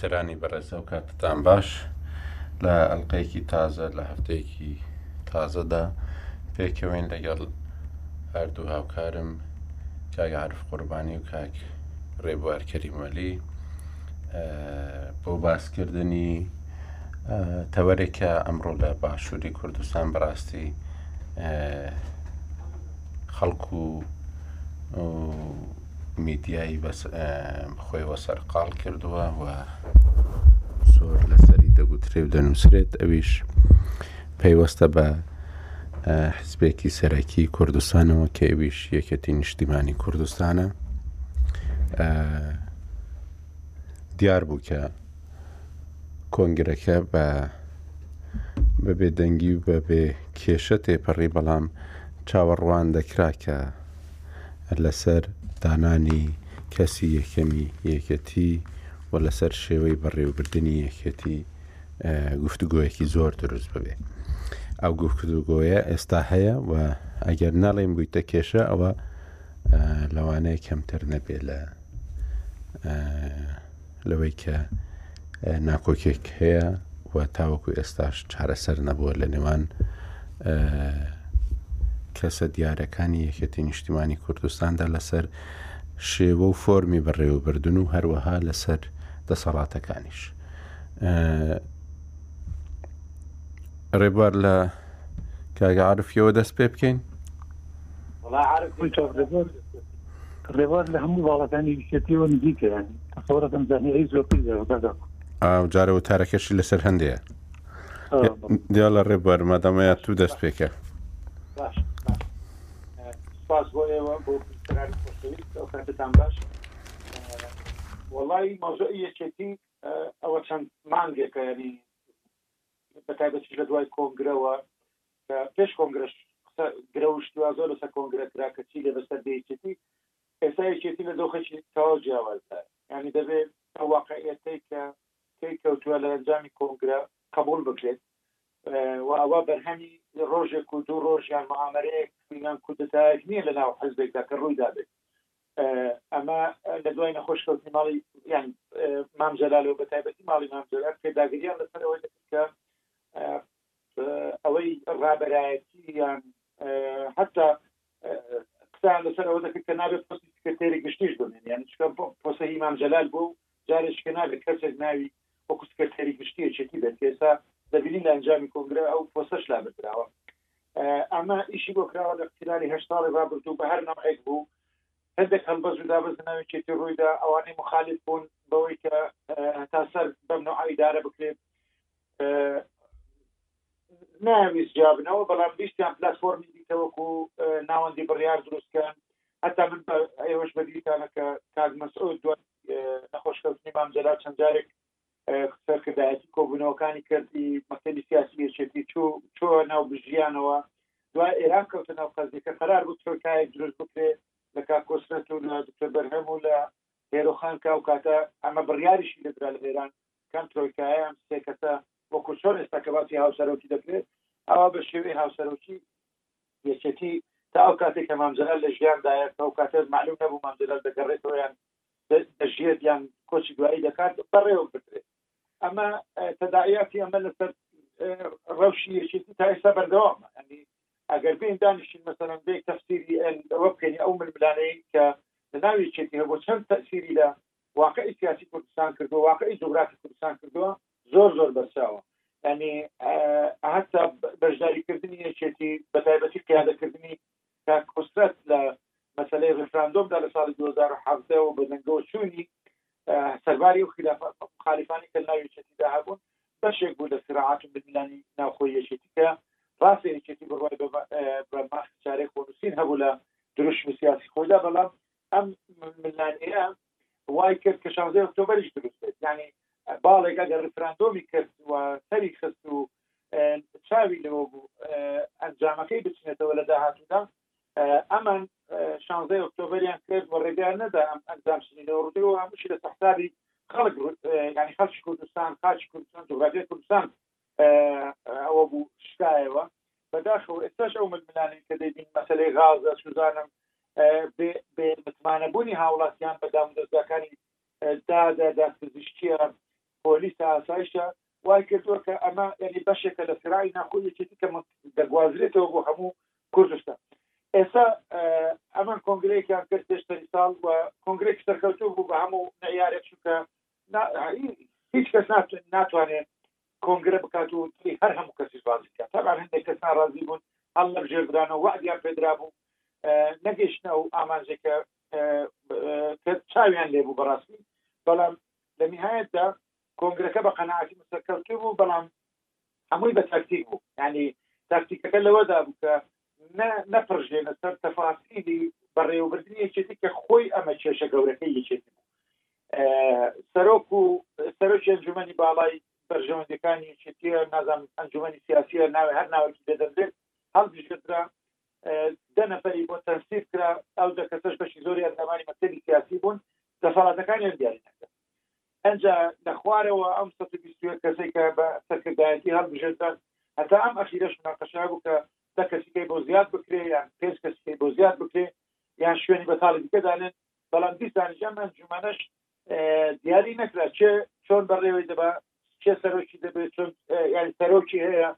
بیسەرانی بەڕێز ئەو کاتتان باش لە ئەلقەیەکی تازە لە هەفتەیەکی تازەدا پێکەوەین لەگەڵ هەردوو هاوکارم کاک عرف قوربانی و کاک ڕێبوار کەریمەلی بۆ باسکردنی تەوەرێکە ئەمڕۆ لە باشووری کوردستان بەڕاستی خەڵک و میدیایی خۆیەوە سەرقاڵ کردووە و زۆر لەسەری دەگوترێ و دەنووسرێت ئەویش پەیوەستە بە حزبێکی سەرەکی کوردستانەوە کە ئەویش یەکێتی نیشتیمانی کوردستانە دیار بوو کە کۆنگرەکە بە بە بێ دەنگی و بە بێ کێشە تێپەڕی بەڵام چاوەڕوان دەکرا کە لەسەر دانانی کەسی یەکەمی یەکێتی و لەسەر شێوەی بەڕێوبردننی یەکێتی گفتوگۆیەکی زۆر دروست ببێ ئەو گفتوگۆیە ئێستا هەیە و ئەگەر ناڵێن بوویتە کێشە ئەوە لەوانەیە کەمتر نەبێ لە لەوەی کە ناکۆکێک هەیە و تاوەکو ئێستاش چارەسەر نەبووە لە نێوان کەسە دیارەکانی یەکێتی نیشتیمانی کوردستاندا لەسەر شێوە و فۆرمی بەڕێوەبردن و هەروەها لەسەر دەسەڵاتەکانیش ڕێبوار لە کاگەعاعرفیەوە دەست پێ بکەین. ڕێوار لە هەموو باڵەکانی یکێتیەوە نزیکەیان تەسەوەەکەم زانیایی زۆرتری دەدا جارە وتارەکەشی لەسەر هەندەیە دیا لە ڕێبەر مادەمەیە تو دەست پێکە سپاس بۆ ئێوە بۆ قراری خۆشەویست ئەو کاتتان باش وڵی مەوزوع یەکێتی ئەوە چەند مانگێکە ینی بەتایبەتی لە دوای کۆنگرەوە پێش کۆنگرەش قسە گرە و شتوا زۆر لەسەر کۆنگرە کرا کە چی لێ بەسەر دێ یەکێتی ئێستا یەکێتی لە دۆخێکی تەواو جیاوازدا یعنی دەبێت ئەو واقعیەتەی کە تێی کەوتووە لە ئەنجامی کۆنگرە قبول بکرێت و ئەوە بەرهەمی ڕۆژێک و دوو ڕۆژ یان مامەرەیەک یان کودتایەک نییە لە ناو حزبێکدا کە ڕووی دابێت ئەمە لە دوای نەخۆشکەوتنی ماڵی یان مامجلالەوە بە تایبەتی ماڵی مامجلال پێداگریان لەسەرەوەی کە ئەوەی ڕابەرایەتی یان حتا قسان لەسەر ئەوە دەکرد کە نابێت پستی سکرتێری گشتیش بمێن یان چکە پۆسە هیمام جەلال بۆ و جارێک کە نابێت کەسێک ناوی وەکو سکرتێری گشتیە چێتی بێت کێسا دەبینین لە ئەنجامی کۆنگرە ئەو پۆسەش لا بردراوە ئەمە ئیشی بۆ کراوە لە قیلانی هە ساڵی ڕابردوو بە هەر ناوێک بوو هەندێک هەڵبەز و دابز ناوی چێتی ڕوویدا ئەوانەی مخالف بوون بەوەی کە هەتا سەر بەم نوعیدارە بکرێت ناویست جوابنەوە بەڵام بیستیان پلتفۆرمی دیتەوەکو ناوەندی بڕیار دروستکەن هەتا من ئێوەش بەدیتانەکە کاک مەسعود دوای نەخۆشکەوتنی مامجللا چەند جارێک سەرکردایەتی کۆبوونەوەکانی کردی مەکتەبی سیاسی یەکێتی چوو چۆ ناو بژیانەوە دوای ئێران کەوتە ناو قەزیەکە قرار بوو ترۆکایە دروست بکرێ لە کاکۆسنەت و لە دکتۆر بەرهەم و لە هێرۆخان کا و کاتە ئەمە بڕیاریشی لەدرا لە ئێران کەم ترۆیکایە ئەم سێ کەسە وەکو چۆن ئێستا کە باسی هاوسەرۆکی دەکرێت ئەوە بە شێوەی هاوسەرۆکی یەکێتی تا ئەو کاتێک کە مامجلال لە ژیاندایە ئەو کاتە معلوم نەبوو مامجلال دەگەڕێتەوە یان دەژێت یان کۆچی دوایی دەکات بەڕێوە بکرێت ئەمە تەداعیاتی ئەمە لەسەر ڕەوشی یەکێتی تا ئێستا بەردەوامە ئەنی ئەگەر بین دانیشین مەسەرەن بێک تەفسیری ئەوە بکەین ئەو ململانەی کە لە ناوی چێتی هەبوو چەند تەسیری لە واقعی سیاسی کوردستان کردوە واقعی جوگرافی کوردستان کردوە زۆر زۆر بەرچاوە ینی هەتا بەشداریکردنی یەکێتی بەتایبەتی قیادەکردنی کاکۆسرەت لە مەسلەی ڕفراندۆمدا لە ساڵی 2017 و بەدەنگەوە چوونی سەرباری و خالیفانی کە ناوی یەکێتیدا هەبوون بەشێک بوو لە سراعات و بنیلانی ناوخۆی یەکێتیکە ڕاستە یەکێتی بڕوای بە ماخ چارەی خۆنووسین هەبوو لە دروشمی سیاسی خۆیدا بەڵام ئەم ملانێە وای کرد کە شازدە ئۆکتۆبەریش دروست بێت یعنی باڵێک ئەگەر ریفراندۆمی کرد و سەری خست و چاوی لەوە بوو ئەنجامەکەی بچنێتەوە لە داهاتوودا ئەمان شانزە ئۆکتۆبریان کرد و ڕێگەیان نەدا ئەم ئەنجام شنینەوە ڕدەوە هەمووشی لە تەحسابی خەڵک ینی خەڵکی کوردستان خاچ کوردستان جوگرافی کوردستان ئەوە بوو شکایەوە بەداخەوە ئێستاش ئەو ململانین کە دەبین مەسلەی غازە سوزانم بێ متمانە بوونی هاوڵاتیان بە دام دەستگاکانی دادە داد پزیشکیە پۆلیس ئاسایشە وای کردووە کە ئەمە ینی بەشێکە لە سرای ناخۆ یەکێتی کە دەگوازرێتەوە بۆ هەموو کوردستان ئێستا ئەمان کۆنگرێکیان کرد پێشتری ساڵ و کۆنگرێک سەرکەوتوو بوو بە هەموو نەیارێک چونکە هیچ کەس ناتوانێت کۆنگرە بکات و تری هەر هەموو کەسیش بازی بکات تابان هەندێک کەس ناڕازی بوون هەڵ لەم ژێردرانە وعدیان پێدرا بوو نەگەیشتە و ئامانجێکە کە چاویان لێبوو بەڕاستی بەڵام لە نهایەتدا کۆنگرەکە بە قەنەعاتی مسەرکەوتوو بوو بەڵام هەمووی بە تاکتیک بوو ینی تاکتیکەکە لەوەدا بوو کە نەپڕژێنە سەر تەفاسیلی بەڕێوەبردنی یەکێتی کە خۆی ئەمە کێشە گەورەکەی یەکێتی بوو سەرۆک و سەرۆکی ئەنجومەنی باڵای بەرژەوەندەکانی یەکێتی نازم ئەنجومەنی سیاسیە ناوی هەر ناوەکی دەدەندرێت هەڵبژێترا دە نەفری بۆ تەنسیب کرا ئەو دەکەسەش بەشی زۆری ئەندامانی مەکتبی سیاسی بوون دەسەڵاتەکانیان دیاری نەکرد ئنجا لە خوارەوە ئەم سەد و بیست و یەک کەسەی کە بە سەرکردایەتی هەڵبژێردران هەتا ئەم ئەخیرەش مناقەشە بوو کە دە کەسیکەی بۆ زیاد بکرێ یان پێنج کەسیکەی بۆ زیاد بکرێ یان شوێنی بەتاڵی دیکە دانێن بەڵام دیسانیش ئەم ئەنجومەنەش دیاری نەکرا چێ چۆن بەڕێوەی دەبا چێ سەرۆکی دەبێت چۆن یان سەرۆکی هەیە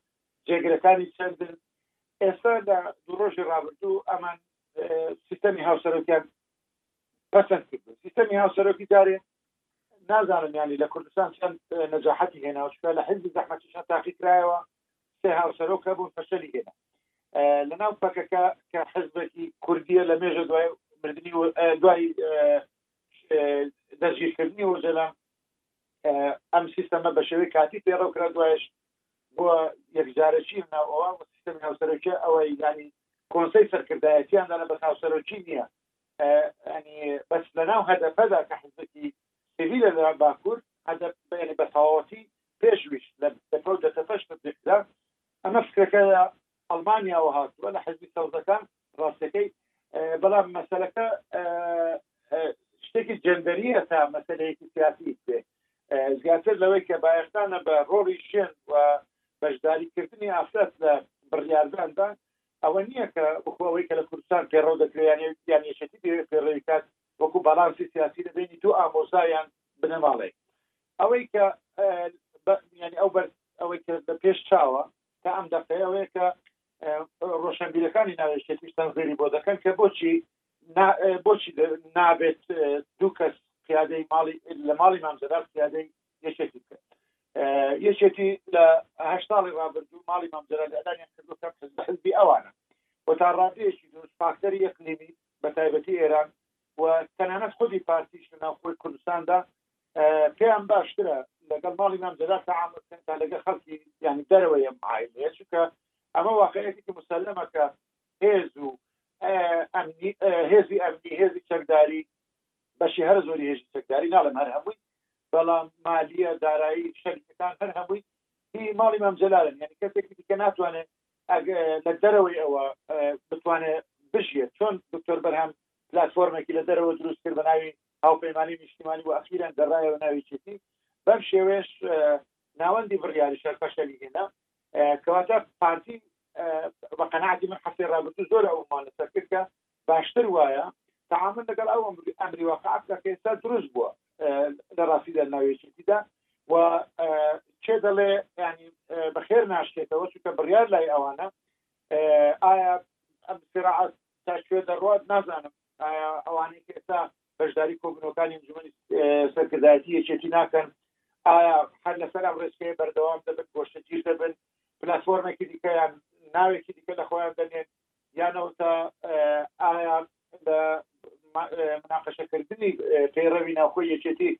جێگرەکانی چەندن ئێستا لە دوو ڕۆژی ڕابردوو ئەمان سیستەمی هاوسەرۆکیان پەسەند کرد سیستەمی هاوسەرۆکی دارێت نازانم ینی لە کوردستان چەند نەجاحەتی هێناوە چکە لە حزبی زەحمەتیشە تاقی کرایەوە سێ هاوسەرۆک هەبوون فەشەلی هێنا لەناو پەکەکە کە حزبێکی کوردیە لە مێژە دوای مردنی دوای دەستگیرکردنی وەجەلان ئەم سیستەمە بە شێوەی کاتی پێڕەو کرا دوایش بۆ یەکجارەکی ناوەوە سیستەمی هاوسەرۆکی ئەوەی ینی کۆنسەی سەرکردایەتیان دانە بە هاوسەرۆکی نییە ئەنی بەس لە ناو هەدەپەدا کە حزبێکی سڤیلە لە باکوور هەدەپ بەێنی بە تەواوەتی پێشویش لە دەپە و دەتەپەش تبدیقدا ئەمە فکرەکە لە ئەڵمانیاوە هاتووە لە حزبی سەوزەکان ڕاستەکەی بەڵام مەسلەکە شتێکی جندەریە تا مەسلەیەکی سیاسی بێ زیاتر لەوەی کە بایەخدانە بە ڕۆڵی ژێن و بەشداریکردنی ئافرەت لە بڕیارداندا ئەوە نییە کە وەکو ئەوەی کە لە کوردستان پێڕەو دەکرێ یان یان یەکێتی دەیەوێ پێڕەوی بکات وەکو باڵانسی سیاسی لە بەینی دوو ئامۆزا یان بنەماڵەی ئەوەی کە یعنی ئەو بەر ئەوەی کە لە پێش چاوە تا ئەم دەقەیە ئەوەیە کە ڕۆشنبیرەکانی ناوێشێتیش تەنزێری بۆ دەکەن کە بۆچی بۆچی نابێت دوو کەس پیادەی ماڵی لە ماڵی مامزەدار پیادەی یەکێتی بکەن یەکێتی لە هەشت ساڵی ڕابردوو ماڵی مامجلال ئەلانیان کردو کەم حزب حزبی ئەوانە و تا ڕادەیەکی دوور فاکتەری ئەقلیمی بە تایبەتی ئێران و تەنانەت خودی پارتیش لە ناوخۆی کوردستاندا پێیان باشترە لەگەڵ ماڵی مامجلال تعامل بکەن تا لەگە خەڵکی یعنی دەرەوەی ئەم عیلەیە چونکە ئەمە واقعەتێکی مسلمە کە هێز و هێزی ئەمنی هێزی چەکداری بەشی هەر زۆری هێزی چەکداری ناڵم هەر هەمووی بەڵام مالیە دارایی شەریکەکان هەر هەمووی هی ماڵی مام جەلالن یانی کەسێکی دیکە ناتوانێ لە دەرەوەی ئەوە بتوانێ بژیێت چۆن دکتۆر بەرهەم پلتفۆرمێکی لە دەرەوە دروست کرد بە ناوی هاوپەیمانی نیشتیمانی و ئەخیران دەڕایەوە ناوی چێتی بەم شێوێش ناوەندی بڕیاری شەر فەشەلی هێنا کەواتە پارتی بە قەنعاتی من حەفی ڕابرد زۆر ئەومان لەسەر کرد کە باشتر وایە تەعامول لەگەڵ ئەو ئەمری واقعە بکە کە ئێستا دروست بووە لە ڕاستیدا لە ناو یەکێتیدا و کێ دەڵێ ینی بەخێر ناشکێتەوە چونکە بڕیار لای ئەوانە ئایا ئەم سراعات تا کوێ دەڕوات نازانم ئایا ئەوانەی کە ئێستا بەشداری کۆبنەکانی ئەنجومەنی سەرکردایەتی یەکێتی ناکەن ئایا هەر لەسەر ئەم ڕێچکەیە بەردەوام دەبن گۆشتەگیر دەبن پلتفۆرمێکی دیکەیان ناوێکی دیکە لە خۆیان دەنێن یان ئەوسا ئایا لە مناقەشەکردنی پەیڕەوی ناوخۆی یەکێتی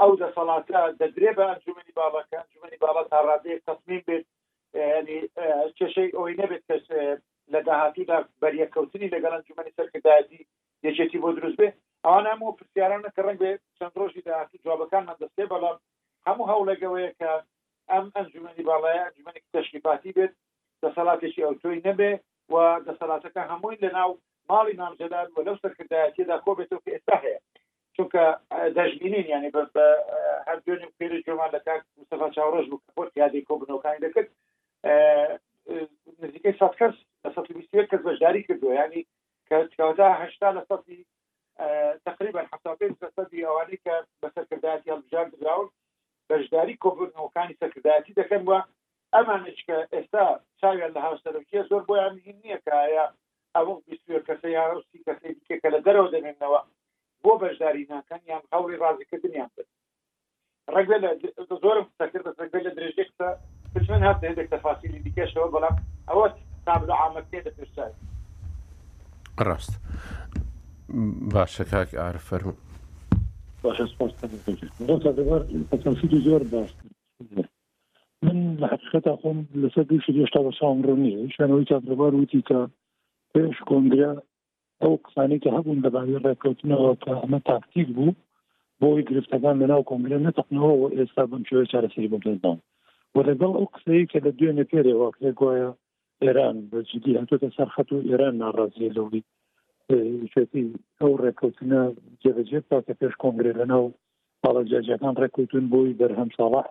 ئەو دەسەڵاتە دەدرێ بە ئەنجومی باڵەکە ئەنجومی باڵە تا ڕادێک تەسمیم بێت ینی کێشەی ئەوەی نەبێت کەس لە داهاتوودا بەریەکەوتنی لەگەڵ ئەنجومی سەرکردایەتی یەکێتی بۆ دروست بێ ئەوان هەموو پرسیارانە کە ڕنگ بێ چەند ڕۆژی داهاتی جوابەکان مەدەستێ بەڵام هەموو هەوڵێکەوەیە کە ئەم ئەنجومی باڵایە ئەنجومی تەشریفاتی بێت دەسەلاتێکی ئەوتۆی نەبێ و دەسەلاتەکە هەمووی لە ناو ماڵی مام جەلال و لەو سەرکردایەتیەدا کۆبێتەوە کە ئێستا هەیە چونکە دەشبینین ینی بە هەر دوێنێ پێرە جۆمان لە کاک مستەفا چاوڕێش بوو خۆ یادی کۆبنەوەکانی دەکرد نزیکەی سەد کەس لە سە کەس بەشداری کردو ینی کە تکاوتا هشتا لە سەی تقریبا حتا پێ لە سەدی ئەوانەی کە بە سەرکردایەتی هەڵبژاردراون بەشداری کۆبنەوەکانی سەرکردایەتی دەکەن وە ئەمانەیش کە ئێستا چاویان لە هاوسەرۆکییە، زۆر بۆیان مهیم نییە کە ئایا ئەو بیست و یەک کەسە یان ئەو سی کەسەی دیکە کە لە دەرەوە دەمێننەوە بۆ بەشداری ناکەن یان هەوڵی ڕازیکردنیان بدەن. ڕێکبێت لە زۆرم قسە کرد، بەس ڕێکبێت لە درێژەی قسە بچمن هەست هەندێک تەفاسیلی دیکەشەوە، بەڵام ئەوە تابلۆ عامەکەیە لە پێش چاوی. ڕاست. باشە کاک ئارف فەرموو. باشە سپاس کاک سەنگەر. ڕاستە دەبار تەفاسیلی زۆر باس کرد. من لە حقیقەتا خۆم لەسەر دوو شت هێشتا بە چاوم ڕوون نییە یشانەوەی کاکرەبار وتی کە پێش کۆنگرە ئەو قسانەی کە هەبوون لەبارەی ڕێککەوتنەوە کە ئەمە تاکتیک بوو بۆی گرفتەکان لەناو کۆنگرە نەتەقنەوە و ئێستا بەم شێوەیە چارەسەری بۆ دەستدان و لەگەڵ ئەو قسەیە کە لە دوێنێ پێرێ واقع گوایە ئێران بە جدی هاتۆتە سەر خەت و ئێران ناڕازیە لەوەی یەکێتی ئەو ڕێککەوتنە جێبەجێ بکات کە پێش کۆنگرێ لەناو باڵە جیاجیەکان ڕێککەوتون بۆی بەرهەم ساڵح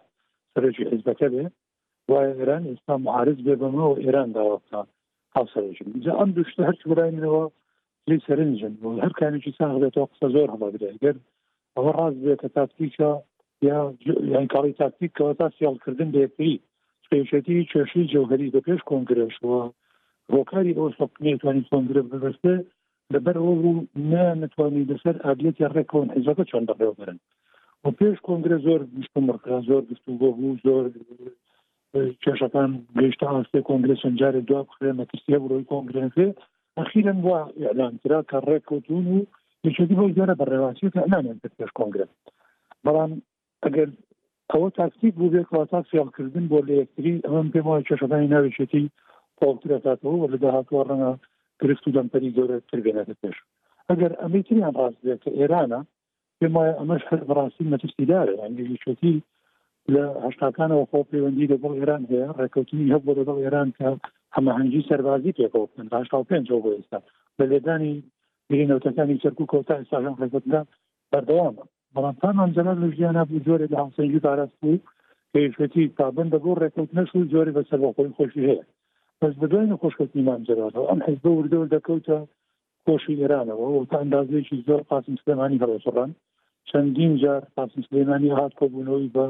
سەرۆکی حزبەکە بێ وایە ئێران ئێستا معارز بێ بەمەوە ئێران داوا بکە هاوسەرژن جا ئەم دوشتە هەرچ برای منەوە جێی سەرنجن و هەر کارێکی ساغ بێتەوە قسە زۆر هەڵە درێت گەر ئەوە ڕاست بێت کە تاکتیکە یا یان کاڵی تاکتیکەوە تا سیاڵکردن دەکری پێشێتی کێشی جەوهری بە پێش کۆنگرەشەوە هۆکاری ئەو سەق نێتوانانی کۆنگرە ببەستێ لەبەر ئەو بوو نە نتوانانی لەسەر ئابلێتی ڕێکەوەن حیزەکە چۆن بەڕێوەبرن و پێش کۆنگرە زۆر گشتمڕکە زۆر گفتوگۆ بوو زۆر کێشەکان گەیشتە ئاستێ کۆنگرسن جارێک دوا بخرێ مەترسیە بڕۆی کۆنگرێنێ ئەخیرن وا ئەلان کرا کە ڕێککەوتون و یەکێتی بۆ جارە بە ڕێواسیەکە ئەلانیان کرد پێش کۆنگرس بەڵام ئەگەر ئەوە تاکتیک بوو بێت واتا فێڵکردن بۆ لە یەکتری ئەمەم پێم وای کێشەکانی ناوێشێتی پۆڵترەکاتەوە وە لە داهاتوە ڕەنگە گرفت و دەمپەری گەورەتر بێنێتە پێش ئەگەر ئەمەی تریان ڕاست بێت کە ئێرانە پێم وایە ئەمەش هەر بەڕاستی مەترسیدارە یانگە یەکێتی لە هەشتاکانەوە خۆ پەیوەندی لەگەڵ ئێران هەیە ڕێککەوتنی هەبوو لەگەڵ ئێران کە هەمەهەنگی سەربازی پێکەوە بکەن هشتا و پێنجەوە بۆ ئێستا بە لێدانی گرینەوتەکانی کەرک و کەوتا ئێستاژان ڕێکوتدا بەردەوامە بەڵام پامان جەلال لە ژیانە بوو جۆرێک لە هاوسەنگی پاراست بوو کەیشێتی پابند بۆ ڕێکوت نەش و جۆری بەسەر بەخۆی خۆشی هەیە بەس بەدوای نەخۆشکەوتنی مامجەلالەوە ئەم حزب وردەور دەکەوتە خۆشی ئێرانەوە و تا ئەندازەیەکی زۆر قاسم سلێمانی هەڵەسوڕان، چەندین جار قاسم سلێمانی هات کۆبوونەوەی بە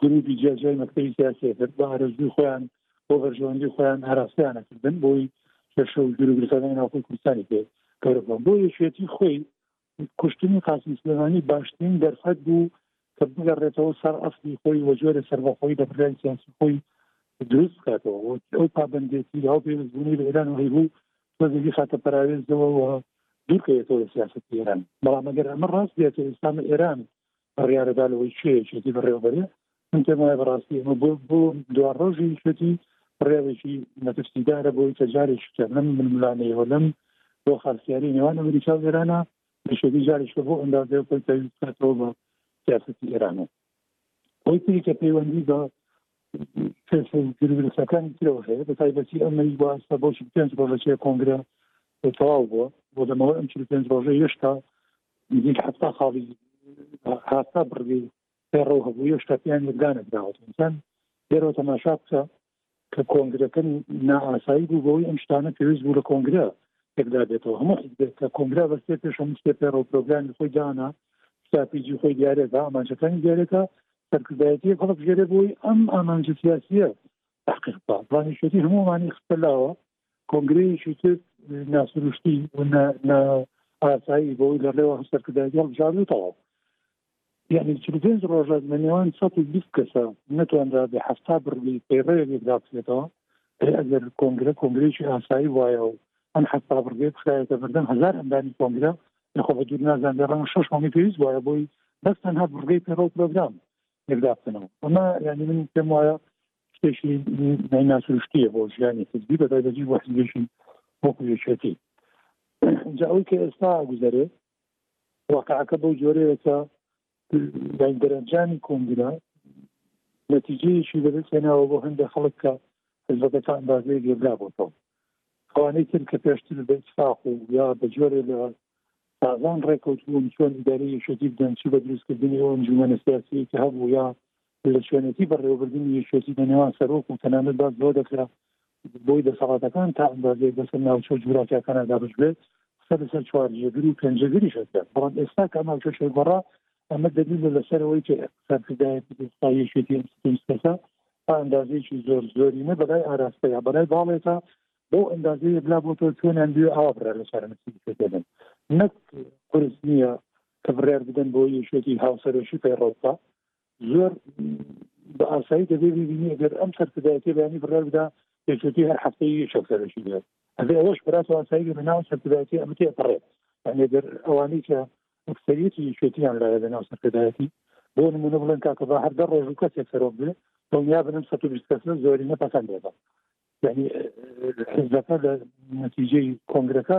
گرووپی جیاجیای مەکتەبی سیاسی ئەکرد، بە ئارەزووی خۆیان بۆ بەرژەوەندی خۆیان ئاراستەیان ئەکردن بۆی کێشە و گیروگرفتەکانی ناوخۆی کوردستانی پێ گەورە بکەن، بۆ یەکێتی خۆی کوشتنی قاسم سلێمانی باشترین دەرفەت بوو کە بگەڕێتەوە سەر ئەسلی خۆی و جۆرە سەربەخۆی لە بڕیاری سیاسی خۆی دروست بکاتەوە و ئەو پابندێتی لەو پێویستبوونی لە ئێران و هەیبوو تۆزێکی خاتە پەراوێزەوە و دوورکەوێتەوە لە سیاست ئێران بەڵام ئەگەر ئەمە ڕاست بێت و ئیسلام ئێران بڕیارەدا لەوەی شێەکێتی بەڕێوەبەرێ من پێم وایە بەڕاستی ئەمە بۆ بۆ دوا ڕۆژی شێتی ڕێوێکی مەترسیدارە بۆی کە جارێکی کە لەم ململانەیەوە لەم بۆ خاستیاری نێوان ئەمریکا و ئێرانە پێشێلی جاریش کە بۆ ئەندازەیە خۆی پێویست بکاتەوە بە سیاسەتی ئێران و ئەوەی تری کە پەیوەندی بە گرورسەکانی ترەوە هەیە بە تایبەتی ئەمەی واستا بۆ پێنج ڕۆژەچێ کۆنگرە تەواو بووە بۆ دەمەوە ئەم چل پێنج ڕۆژە یشتا نزیک حتا خاڵی هاستا بڕگەی پێڕەو هەبوو یشتا پێیان یەکدانە دراوەتەن لێرەوە تەماشا بکە کە کۆنگرەکە نائاسایی بوو بەوەی ئەم شتانە پێویست بوو لە کۆنگرە یەکلا بێتەوە هەموو حزبێک کە کۆنگرا بەستێ پێش هەموو شتێ پێڕە و پرۆگرامی خۆی دانا ستراتیجی خۆی دیارێکە ئامانجەکانی دیارێکە سەرکردایەتی خەڵک ژێرە بووی ئەم ئامانجە سیاسیە تحقیق بکات ڕانیشێتی هەموومانی خستە لاوە کۆنگرەیەکی تر ناسروشتی و نا ئاسایی بۆی لە ڕێوە سەرکردایەتی هەڵبژاردن و تەواو یعنی چ پێنج ڕۆژە لە نێوان سەد و بیست کەسە نەتوانرا بێ هەفتا بڕی پەیڕەوێ بێداکرێتەوە ئەگەر کۆنگرە کۆنگرێکی ئاسایی وایە و ئەم حەفتا بڕێ بخایەتە بەردەم هزار ئەندانی کۆنگرە لەخۆ بە دوور نازان لە ڕەنگ شش مانگی پێویست وایە بۆی بەس تەنها بڕگەی پەیڕەو پرۆگرام یەکدابکەنەوە ئەمە یعنی من پێم وایە شتێکی ناسروشتیە بۆ ژیانی حزبی بە تایبەتی بۆ حزبێکی وەکو یەکێتی جا ئەوی کە ئێستا گوزەرێ واقعەکە بەو جۆرەیە کە داین دەرەنجامی کۆنگرە نەتیجەیەکی بەدەست هێناوە بۆ هەندێک خەڵک کە حزبەکە تا ئەندازەیە گێبرا بۆتەوە ئەوانەی تر کە پێشتر بە ئیسفاق و یا بە جۆرێ لە تازان ڕێکەوتبوون چۆن ئیداری یەکێتی بدەن چی بە دروستکردنی ئەو ئەنجومەنە سیاسیەکی هەبوو یا لە چۆنێتی بەڕێوەبردنی یەکێتی لە نێوان سەرۆک و تەنانەت باس لەوە دەکرا بۆی دەسەڵاتەکان تا ئەندازەیەک بەسەر ناوچە و جوگرافیاکانە دابژبێت قسە لەسەر چوار جێگر و پێنج جێگریش دەکرێت بەڵام ئێستا کە ئەما کێشەی گۆڕا ئەمە دەلیلە لەسەرەوەی کە سەرکردایەتی ئێستا یەکێتی ئەم سیستەمە تا ئەندازەیەکی زۆر زۆری نە بەلای ئاراستە یا بەلای باڵێتە بۆ ئەندازەیە بلا بۆ تۆ چۆنیان دوێ ئاوا بڕیار لە چارەنووسی بکردن نەک قرس نییە کە بڕیار بدەن بۆ یەکێتی هاوسەرۆکی پەیڕەوکە زۆر بە ئاسایی دەبێ ببینی گەر ئەم سەرکردایەتی بەیانی بڕیار بدا پێشوتی هەر هەفتەی یەکێک سەرەکی بێت ئەگەر ئەوەش برات و ئاسایی بێ بەناو سەرکردایەتی ئەمە تێپەڕێ یعنی گەر ئەوانەی کە ئەکسەریەتی یەکێتیان لایە لەناو سەرکردایەتی بۆ نمونە بڵێن کاکە بە هەر دە ڕۆژ و کەسێک سەرۆک بێ دڵنیا بنم سە بیست کەس زۆرینە پەسەند بێتە یعنی حزبەکە لە نەتیجەی کۆنگرەکە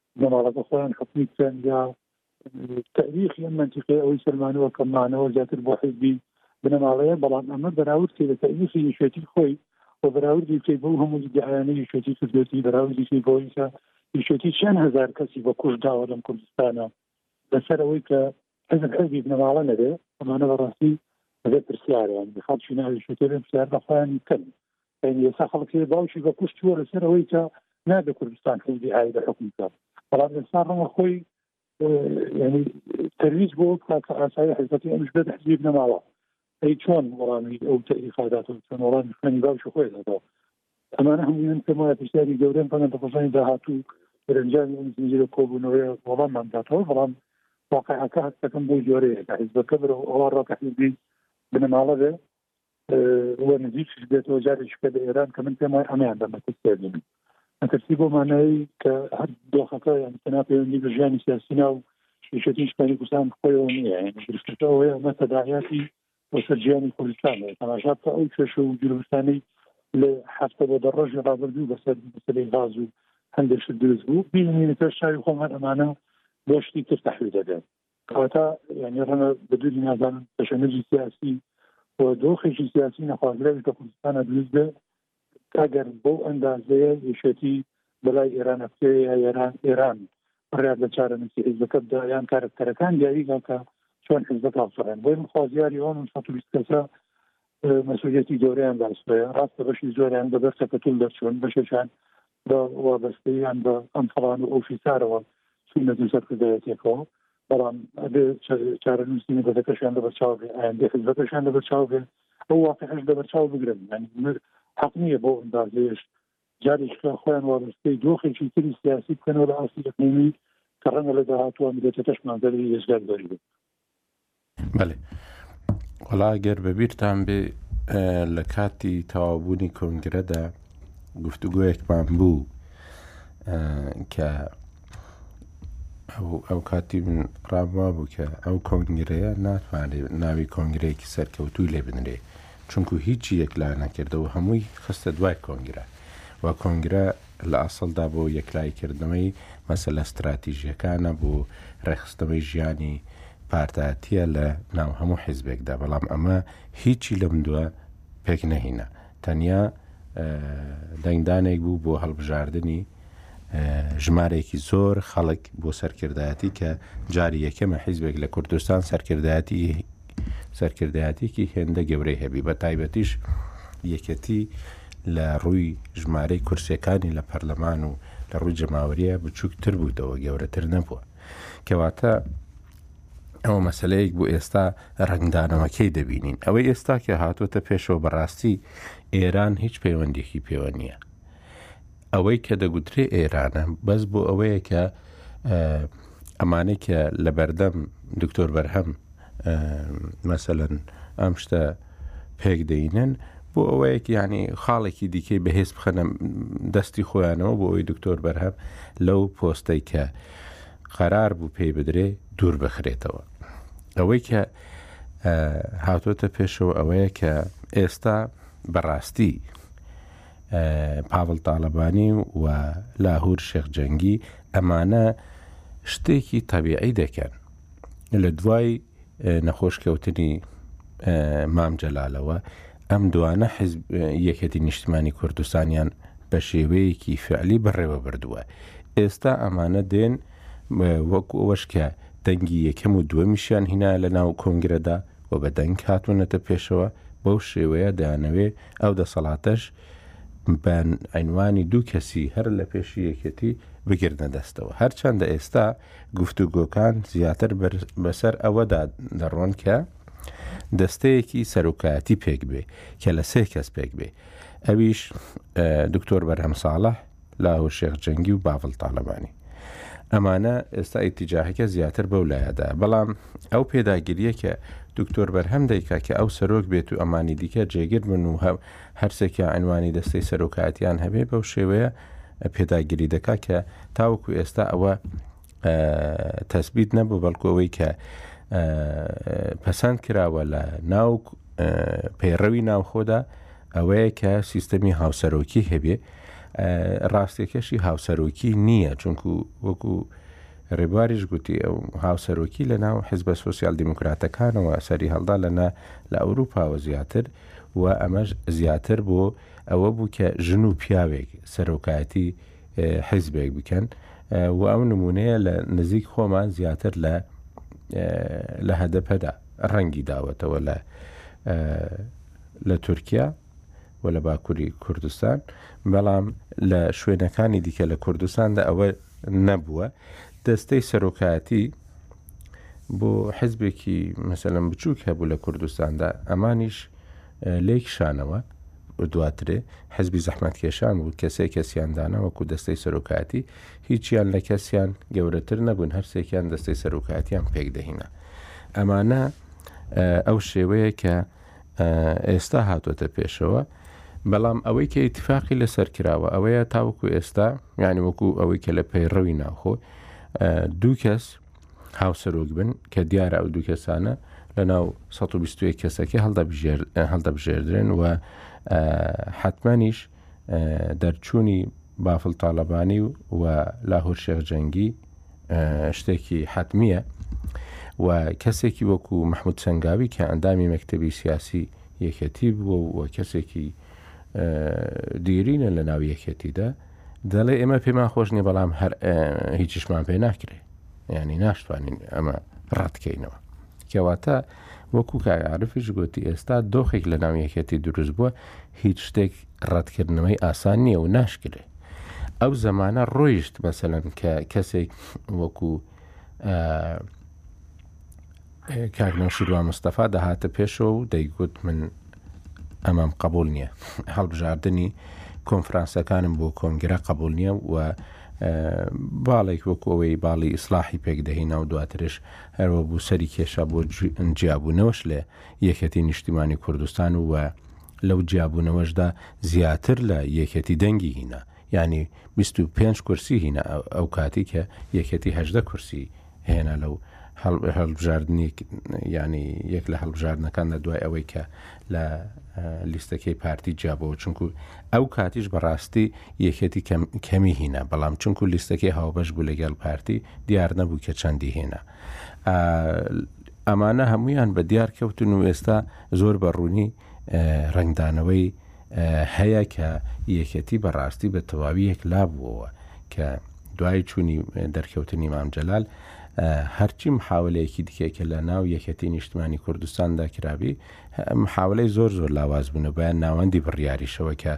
بنەماڵەکە خۆیان حکومی کچیان دا تاریخی ئەم منتیقی ئەوەی سلمانەوە کە مانەوە زیاتر بۆ حزبی بنەماڵەیە بەڵام ئەمە بەراورد کە لە تاریخی یشێتی خۆی و بەراوردی بکەیت بۆ هەموو دیعاانە یشێتی کردێتی بەراوردی بۆی کە یشێتی چەند هزار کەسی بە کوش داوە لەم کوردستانە لەسەر ئەوەی کە حیزب حیزبی بنەماڵە نەبێ ئەمانە بەڕاستی بەبێ پرسیارەیان خەڵکی ناوی شوێتێ بێ پرسیار بە خۆیان بکەن یعنی ئێستا خەڵکی باوکی بە کوشت چووە لەسەر ئەوەی کە نابێ کوردستان حیزبی ئای لە حکوم بکات بەڵام ئێستا ڕەنگە خۆی یعنی تەویج بۆ بکات کە ئاسایی حیزبەتی ئەمش بێت حیزبی بنەماڵە ئەی چۆن وەڵامی ئەو تەریفا داتەوە چۆن وەڵامی خوێنی باوکی خۆی دەدەوە ئەمانە هەموویان پێم وایە پرسیاری گەورەن پەنە بە قۆزانی داهاتوو دەرەنجامی ئەم زنجیرە کۆبوونەوەیە وەڵاممان داتەوە بەڵام واقعەکە هەستەکەم بۆ جۆرەیە کە حیزبەکە بەرەو ئەوە ڕۆ کە حیزبی بنەماڵە بێ وە نزیکش بێتەوە جارێکی کە لە ئێران کە من پێم وایە ئەمیان بە مەترسیبینن مەترسی بۆ مانایی کە هەر دۆخەکە یان تەنا پەیوەندی بە ژیانی سیاسی ناو شوشەتی شکانی کوردستان خۆیەوە نییە گرفتەکەەوەی ئەمە تەداعیاتی بۆ سەر ژیانی کوردستان تەماشا بکە ئەو کێش و گرفتانەی لە هەفتە بۆ دە ڕۆژی ڕابردوو بەسەر بەسەری غاز و هەندێک شت دروست بوو بینینە پێش چاوی خۆم هەر ئەمانە بۆ شتی تر تەحوی دەدەن کەواتە یعنی ڕەنە بە دووری نازانم تەشەنەجی سیاسی و دۆخێکی سیاسی نەخوازراوی کە کوردستانە دروست بێت ئەگەر بەو ئەندازەیە یەکێتی بەلای ئێران ئەکرێ یا ئێران ئێران بڕیار لە چارەنووسی حیزبەکە بدا یان کارەکتەرەکان دیاری کە کە چۆن حیزبەکە هەڵسەڕێن بۆی من خوازیاری ئەوم سەد و بیست کەسە مەسوولەتی گەورەیان باسێ ڕاستە بەشی زۆریان بەبەر تەکەتول دەرچوون بەشێکیان بە وابەستەییان بە ئەم فڵان و ئەو فیسارەوە چوونە دوو سەرکردایەتیەکەوە، بەڵام ئەبێ چارەنووسی ملەتەکەشیان لەبەرچاو بێ، ئایندەی حزبەکەشیان لەبەرچاو بێ، ئەو واقیعەش لەبەرچاو بگرن، یانی حەق نییە بەو ئەندازەیەش جارێکی تر خۆیان وابەستەی دۆخێکی تری سیاسی بکەنەوە لە ئاستی ئەقلیمی کە ڕەنگە لە داهاتووە ملەتەکەشمان بەرەی یەکجار بەرێ. بەلی وەڵا گەر بەبیرتان بێ لە کاتی تەوابوونی کۆنگرەدا گفتوگۆیەکمان بوو کە ئەو کاتی من ڕابوا بوو کە ئەو کۆنگرەیە ناتوانێت ناوی کۆنگرەیەکی سەرکەوتوو لێ بنرێ چونکو هیچی یەکلا نەکردەوە هەمووی خستە دوای کۆنگرە و کۆنگرە لە ئەسڵدا بۆ یەکلاییکردنەوەی مەسەلە ستراتیژییەکانە، بۆ ڕێکخستنەوەی ژیانی پارتایەتییە لە ناو هەموو حیزبێکدا، بەڵام ئەمە هیچی لەم دووە پێک نەهینا، تەنیا دەنگدانێک بوو بۆ هەڵبژاردنی ژمارەیەکی زۆر خەڵک بۆ سەرکردایەتی کە جاری یەکەمە حیزبێک لە کوردستان سەرکردایەتی سەرکردایەتیەکی هێندە گەورەی هەبی بە تایبەتیش یەکێتی لە ڕووی ژمارەی کورسەکانی لە پەرلەمان و لە ڕووی جەماوەریە بچووکتر بووتەوە گەورەتر نەبووە کەواتە ئەوە مەسلەیەک بۆ ئێستا ڕنگدانەوەکەی دەبینین ئەوەی ئێستا کە هاتوۆتە پێشەوە بەڕاستی ئێران هیچ پەیوەندێکی پێوە نییە ئەوەی کە دەگوترێ ئێرانە بەس بۆ ئەوەیە کە ئەمانەی کە لە بەردەم دکتۆر بەرهەم مەسەن ئەم شتە پێکدەینن بۆ ئەوەیەک ینی خاڵێکی دیکەی بەهێز بخەنە دەستی خۆیانەوە بۆ ئەوی دکتۆر بەرهەم لەو پۆستەی کە قەرار بوو پێی بدرێ دوور بخرێتەوە ئەوەی کە هاتۆتە پێشەوە ئەوەیە کە ئێستا بەڕاستی پاڤڵ تاڵەبانی و لاهور شێخ جەنگی ئەمانە شتێکی تەبیعی دەکەن لە دوای نەخۆش کەوتنی مام جەلالەوە ئەم دوانە حزب یەکەتی نیشتمانی کوردستانیان بە شێوەیەکی فعلی بەڕێوە بردووە ئێستا ئەمانە دێن وەکو ئەوەش کە دەنگی یەکەم و دووەمیشیان هینا لە ناو کۆنگرەدا و بە دەنگ هاتوونەتە پێشەوە، بەو شێوەیە دەیانەوێ ئەو دەسەڵاتەش بە عینوانی دوو کەسی هەر لە پێشی یەکێتی بگرنە دەستەوە. هەرچەندە ئێستا گفتوگۆکان زیاتر بە سەر ئەوەدا دەڕۆن کە دەستەیەکی سەرۆکایەتی پێک بێ کە لە سێ کەس پێک بێ ئەویش دکتۆر بەرهەم ساڵح، لاهور شێخ جەنگی و باڤڵ تاڵەبانی ئەمانە ئێستا ئیتیجاهەکە زیاتر بەو لایەدایە بەڵام ئەو پێداگریە کە دکتۆر بەرهەم دەیکا کە ئەو سەرۆک بێت و ئەمانی دیکە جێگر بن و هەو هەرسێکیا ئەنوانی دەستەی سەرۆکاتیان هەبێ بەو شێوەیە پێداگری دەکا کە تاوەکو ئێستا ئەوە تەسبیت نەبوو بەڵکو ئەوەی کە پەسەند کراوە لە ناو پەیڕەوی ناوخۆدا ئەوەیە کە سیستەمی هاوسەرۆکی هەبێ ڕاستیەکەشی هاوسەرۆکی نییە چونکو وەکو ڕێبواریش گوتی ئەو هاوسەرۆکی لە ناو حزبە سوسیال دیموکراتەکانەوە سەری هەڵدا لەنا لە ئەوروپاوە زیاتر و ئەمەش زیاتر بۆ ئەوە بوو کە ژن و پیاوێک سەرۆکایەتی حیزبێک بکەن و ئەو نمونەیە لە نزیک خۆمان زیاتر لە لە هەدەپەدا ڕەنگی داوەتەوە لە لە تورکیا و لە باکووری کوردستان، بەڵام لە شوێنەکانی دیکە لە کوردستاندا ئەوە نەبووە. دەستەی سەرۆکایەتی بۆ حزبێکی مەسەلەن بچووک هەبوو لە کوردستاندا، ئەمانیش لێی کشانەوە دواترێ حزبی زەحمەتکێشان بوو کە سێ کەسیان دانا وەکو دەستەی سەرۆکاتی هیچیان لە کەسیان گەورەتر نەبوون هەرسێکیان دەستەی سەرۆکاتیان پێکدەهینا ئەمانە ئەو شێوەیە کە ئێستا هاتۆتە پێشەوە، بەڵام ئەوەی کە ئیتیفاقی لەسەر کراوە ئەوەیە تاوەکو ئێستا یانی وەکو ئەوەی کە لە پەیڕەوی ناوخۆ دوو کەس هاوسەرۆک بن کە دیارە ئەو دوو کەسانە لە ناو 120 کەسەکە هەڵدەبژێردرێن و حتممانیش دەرچوونی بافڵ تاڵەبانی و لاهور شێخ جەنگی شتێکی حەتمیە و کەسێکی وەکو مححمود سنگاوی کە ئەندامی مەکتتەبی سیاسی یەکەتی بووە و کەسێکی دیرینە لە ناو یەکەتیدا دەڵێ ئێمە پێمان خۆش نیە بەڵام هەر هیچیشمان پێ ناکرێ ینی ناشتوانین ئەمە ڕەتکەینەوە کەواتە وەکو کاگەعاعرفش گوتی ئێستا دۆخێک لە ناو یەکەتی دروست بووە هیچ شتێک ڕەتکردنەوەی ئاسان نییە و ناشکرێ ئەو زەمانە ڕۆیشت مەسەلەن کە کەسێک وەکو کاکنەوە شیروان مستەفا دەهاتە پێشەوە و دەیگوت من ئەمەم قبول نییە هەڵبژاردننی کۆنفرانسەکانم بۆ کۆنگرە قبول نییە و باڵێک وەکو ئەوەی باڵی ئیسلاحی پێکدەهینا و دواترش هەروە بوو سەری کێشا بۆ جیابوونەوەش لە یەکەتی نیشتیمانی کوردستان و لەو جیابوونەوەشدا زیاتر لە یەکێتی دەنگی هینا یعنی 25 کورسی هینا ئەو کاتی کە یەکێتی هەدە کورسی هێنا لەو هەڵبژاردننی ینی یەک لە هەڵبژاردنەکان لە دوای ئەوەی کە لە لیستەکەی پارتی جیابەوە چونکو ئەو کاتیش بەڕاستی یەکێتی کەمی هینا بەڵام چونکو لیستەکەی هاوبەش بوو لەگەڵ پارتی دیار نەبوو کە چەندی هێنا ئەمانە هەمویان بە دیار کەوتن و ئێستا زۆر بە ڕوونی ڕەنگدانەوەی هەیە کە یەکێتی بە ڕاستی بە تەواوی یەکلا بووەوە کە دوای چوونی دەرکەوتنی مام جەلال هەرچی محاولەیەکی دیکەی کە لە ناو یەکێتی نیشتمانی کوردستاندا کرابی محاولەی زۆر زۆر لاواز بوون و بەیان ناوەندی بڕیاریشەوە کە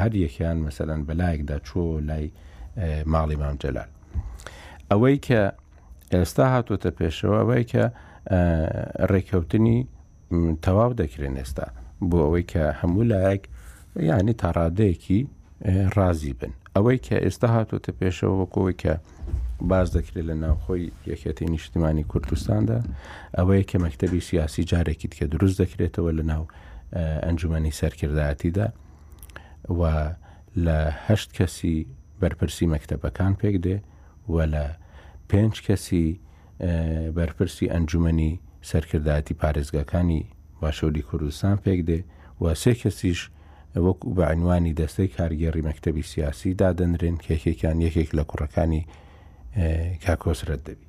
هەر یەکیان مەسەرەن بەلایەکدا چوە لای ماڵی مام جەلال ئەوەی کە ئێستا هاتووەتە پێشەوە ئەوەی کە ڕێککەوتنی تەواو دەکرێن ئێستا بۆ ئەوەی کە هەموو لایەک یعنی تاڕادەیەکی ڕازی بن ئەوەی کە ئێستا هاتووەتە پێشەوە وەکەوەی کە باز دەکرێت لە ناوخۆی یەکێتی نیشتمانی کوردستاندا ئەوەیە کە مەکتتەبی سیاسی جارێکی کە دروست دەکرێتەوە لە ناو ئەنجومی سەرکردایەتیدا و لە هەشت کەسی بەرپرسی مەکتتەبەکان پێک دێ و لە پێنج کەسی بەرپرسی ئەنجومەنی سەرکردایەتی پارێزگاکانی باشوری کوردستان پێک دێ و سێ کەسیش وەکو بە عنوانی دەستەی کارگێڕی مەکتتەبی سیاسی دادەنرێن کێکێکیان یەکێک لە کوڕەکانی کاکۆسرەت دەبی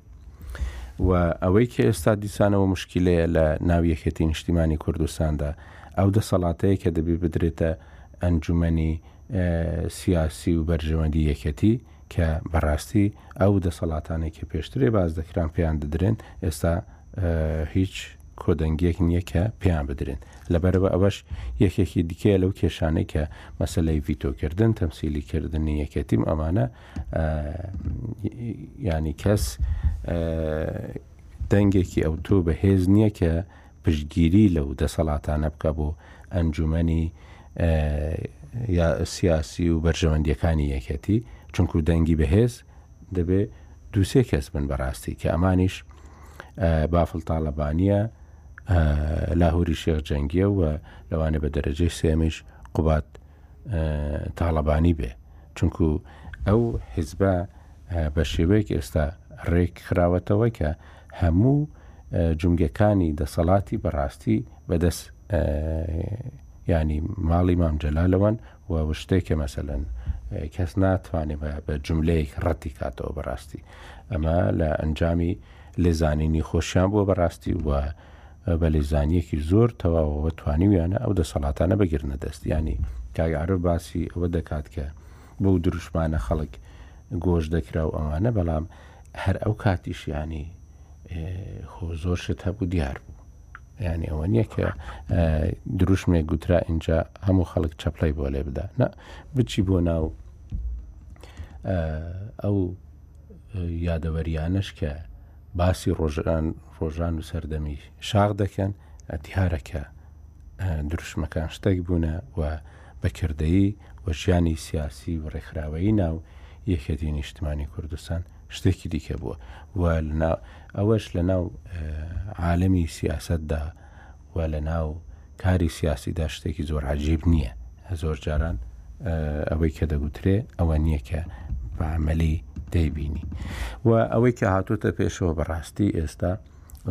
و ئەوەی کە ئێستا دیسانەوە مشکلەیە لە ناو یەکێتی نیشتیمانی کوردستاندا ئەو دەسەڵاتەیە کە دەبی بدرێتە ئەنجومنی سیاسی و بەرژەوەندی یەکەتی کە بەڕاستی ئەو دەسەڵاتانەی کە پێشترێ باس دەکران پێیان دەدرێن ئێستا هیچ کۆدەنگیەک نییە کە پێیان بدرێن لەبەرەوە ئەوەش یەکێکی دیکەیە لەو کێشانەی کە مەسلەی ڤیتۆکردن تەمسیلی کردنی یەکێتیم ئەمانە ینی کەس دەنگێکی ئەو تۆ بەهێز نییە کە پشتگیری لەو دەسەڵاتانە بکە بۆ ئەنجومەنی سیاسی و بەرژەوەندیەکانی یەکێتی چونکو دەنگی بەهێز دەبێ دووسێ کەس بن بەڕاستی کە ئەمانیش بافل تاالبانە لاهوری شێخ جەنگیە و لەوانێ بە دەرەجەی سێمیش قوبات تاالبانی بێ چونکو ئەو حیزبە بە شێوەیەک ئێستا ڕێک خراوەتەوە کە هەموو جومگەکانی دەسەڵاتی بەڕاستی بەدەست یانی ماڵی مام جەلالەوەن و شتێکە مەسەلەن کەس ناتوانێ بە جملەیەک ڕەتی کاتەوە بەڕاستی ئەمە لە ئەنجامی لێزانینی خۆشیان بووە بەڕاستی و بە لێزانیەکی زۆر تەواوەوە توانیویانە ئەو دەسەڵاتانە بگرنە دەستیانی کاگعاعرف باسی ئەوە دەکات کە بەو دروشمانە خەڵک گۆش دەکرا و ئەوانە بەڵام هەر ئەو کاتیش ینی خۆ زۆر شت هەبوو دیار بوو ینی ئەوە نییە کە دروشمێک گوترا اینجا هەموو خەڵک چەپلای بۆ لێ بدا نە بچی بۆ ناو ئەو یادەوەریانش کە باسی ڕۆژان ڕۆژان و سەردەمی شاخ دەکەن دیارە کە دروشمەکان شتێک بوونە و بە کردەیی و ژیانی سیاسی و ڕێکخراوەیی ناو یەکێتی نیشتمانی کوردستان شتێکی دیکە بووە و ئەوەش لە ناو عالەمی سیاستدا و لە ناو کاری سیاسیدا شتێکی زۆر عجیب نییە زۆر جاران ئەوەی کە دەگوترێ ئەوە نییە کە بەعملی دەیبینی و ئەوەی کە هاتوتە پێشەوە بەڕاستی ئێستا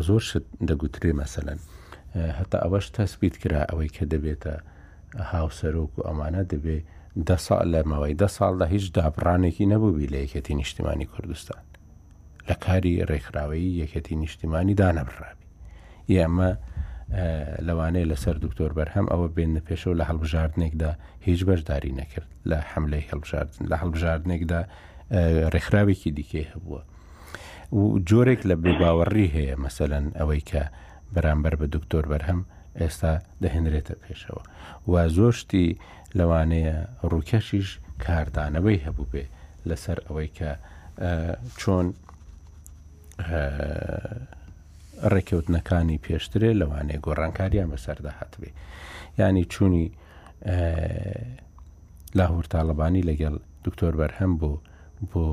زۆر شت دەگوترێ مەسەەن هەتا ئەوەش تەسبیت کرا ئەوەی کە دەبێتە هاوسەرۆک و ئەمانە دەبێ دە ساڵ لە ماوەی دە ساڵدا هیچ دابڕانێکی نەبووبی لە یەکەتی نیشتیمانی کوردستان لە کاری ڕێکخراوەیی یەکەتی نیشتیمانی دانەبڕابی ئێمە لەوانەیە لەسەر دکتۆر بەرهەم ئەوە بێنە پێشەوە لە هەڵبژاردنێکدا هیچ بەشداری نەکرد لە حملەی هەڵبژاردن لە هەڵبژاردنێکدا ڕێکخراوێکی دیکەی هەبووە و جۆرێک لە بێباوەڕی هەیە مەسەلەن ئەوەی کە بەرامبەر بە دکتۆر بەرهەم ئێستا دەهێنرێتە پێشەوە و زۆشتی لەوانەیە ڕووکەشیش کاردانەوەی هەبوو بێ لەسەر ئەوەی کە چۆن ڕێککەوتنەکانی پێشترێ لەوانەیە گۆڕانکاریان بەسەردا هاتبێ ینی چوونی لاهور تاالبانی لەگەڵ دکتۆر بەرهەم بوو بۆ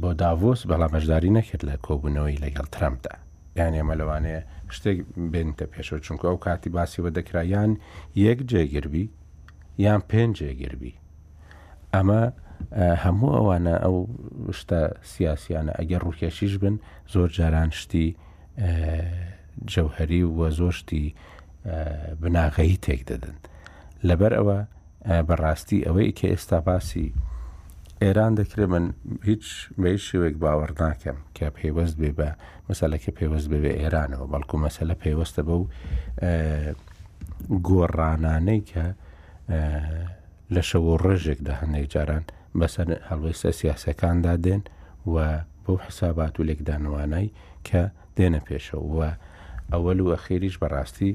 بۆ داڤۆس بەڵام بەشداری نەکرد لە کۆبوونەوەی لەگەڵ ترامپدا یان ئێمە لەوانەیە شتێک بێنتە پێشەوە چونکە ئەو کاتی باسیەوە دەکرایان یەک جێگربی یان پێنج جێگربی ئەمە هەموو ئەوانە ئەو شتە سیاسیانە ئەگەر ڕووکێشیش بن زۆر جاران شتی جەوهری و زۆشتی بناغەیی تێک دەدن لەبەر ئەوە بەڕاستی ئەوەی کە ئێستا باسی ئێران دەکرێت من هیچ بە هیچ شێوەیەک باوەڕ ناکەم کە پەیوەست بێ بە مەسەلەکە پەیوەست بێ بە ئێرانەوە بەڵکو مەسەلە پەیوەستە بەو گۆڕانانەی کە لە شەو و ڕێژێکدا هەندێک جاران بەسەر هەڵوێستە سیاسەکاندا دێن و بەو حسابات و لێکدانوانای کە دێنە پێشەوە ئەوەل و ئەخێریش بەڕاستی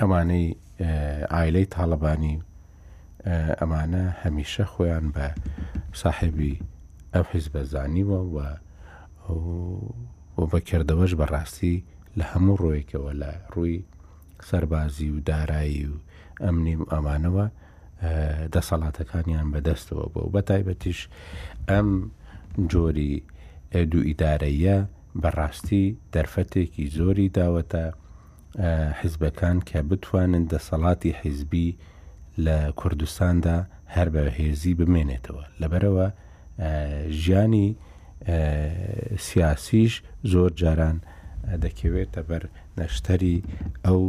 ئەمانەی عیلەی تاالبانی ئەمانە هەمیشە خۆیان بە ساحبی ئەو حیز بەزانیوە و و بەکردەوەش بەڕاستی لە هەموو ڕۆیەکەوە لە ڕووی سەربازی و دارایی و ئەمنی و ئەمانەوە دەسەڵاتەکانیان بەدەستەوە بۆ بە تایبەتیش ئەم جۆری دوو ئیدارەیە بەڕاستی دەرفەتێکی زۆری داوەتە حیزبەکان کە بتوانن دەسەڵاتی حیزبی لە کوردستاندا هەر بە هێزی بمێنێتەوە لەبەرەوە ژیانی سیاسیش زۆر جاران دەکەوێتە بەر نەشتەری ئەو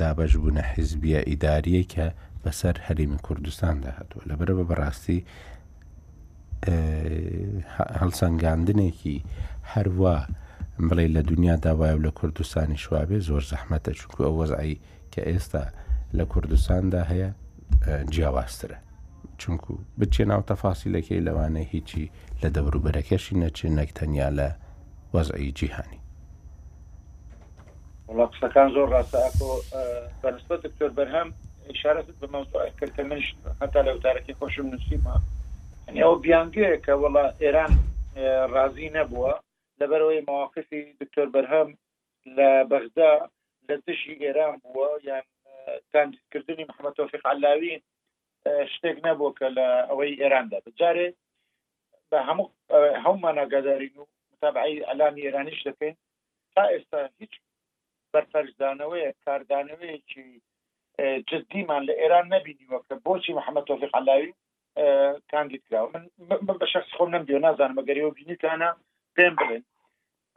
دابەشبوونە حیزبیە ئیداریەی کە بەسەر هەرێمی کوردستاندا هاتووە لەبەرەوە بەڕاستی هەڵسەنگاندنێکی هەروا بڵێ لە دنیا داوایە و لە کوردستانی شوابێ زۆر زەحمەتە چکو ئەو وەزعی کە ئێستا لە کوردستاندا هەیە جیاوازترە چونکو بچێ ناو تەفاسیلەکەی لەوانەیە هیچی لە دەوروبەرەکەشی نەچێ نەک تەنیا لە وەزعی جیهانی وڵا قسەکان زۆر ڕاستە ئەکۆ بەنسبەت دکتۆر بەرهەم ئیشارەتت بە مەوزوعێک کرد کە منیش هەتا لە وتارەکەی خۆشم نووسیمە یعنی ئەو بیانگەیە کە وەڵا ئێران ڕازی نەبووە لەبەرەوەی مواقفی دکتۆر بەرهەم لە بەغدا لە دژی ئێران بووە یان تاندکردنی محەممەد تۆفیق علاوی شتێک نەبووە کە لە ئەوەی ئێراندا بجارێ بە هەموو هەمومان ئاگادارین و متابعی ئەلامی ئێرانیش دەکەین تا ئێستا هیچ بەرپەرچدانەوەیەک، کاردانەوەیەکی جدیمان لە ئێران نەبینیوە کە بۆچی محەمەد تۆفیق عەلاوی کاندید کراوە. من من بە شەخص خۆم نەمدیوە نازانم ئەگەر ئێوە بینیتانە پێم بڵێن.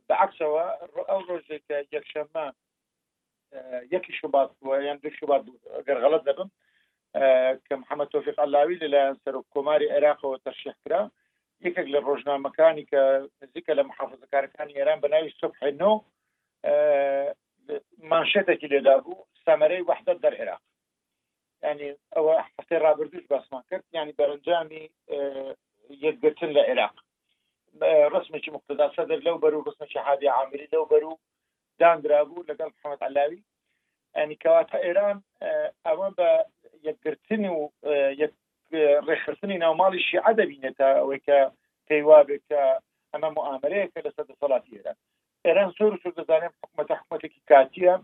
بەعکسەوە ئەو ڕۆژێک کە یەکشەممە یەکی شوبات بووە یان دوو شوبات بوو ئەگەر غەڵەت نەبم کە محەممەد تۆفیق علاوی لەلایەن سەرۆک کۆماری عێراقەوە تەرشیح کرا یەکێک لە ڕۆژنامەکانی کە نزیکە لە محافظەکارەکانی ئێران بە ناوی سبحێنۆ مانشێتێکی لێدابوو سەمەرەی وحدت در عراق ینی ئەوە هەفتەی رابردوش باسمان کرد ینی بەرەنجامی یەکگرتن لە عێراق ڕسمێکی مختدا سەدر لەو بەرو ڕسمێکی حادی عامری لەو بەرو دانرابوو لەگەڵ محمد علاوی ئەنی کەواتە ئێران ئەوە بە یەکگرتن و ڕێخستنی ناوماڵی شیعە دەبینێتە ئەوەی کە پێیوا بێت کە ئەمە معاملەیەکە لەسەر دەسەڵاتی ئێران ئێران زۆر زۆر دەزانێت حکومەتە حکومەتێکی کاتیە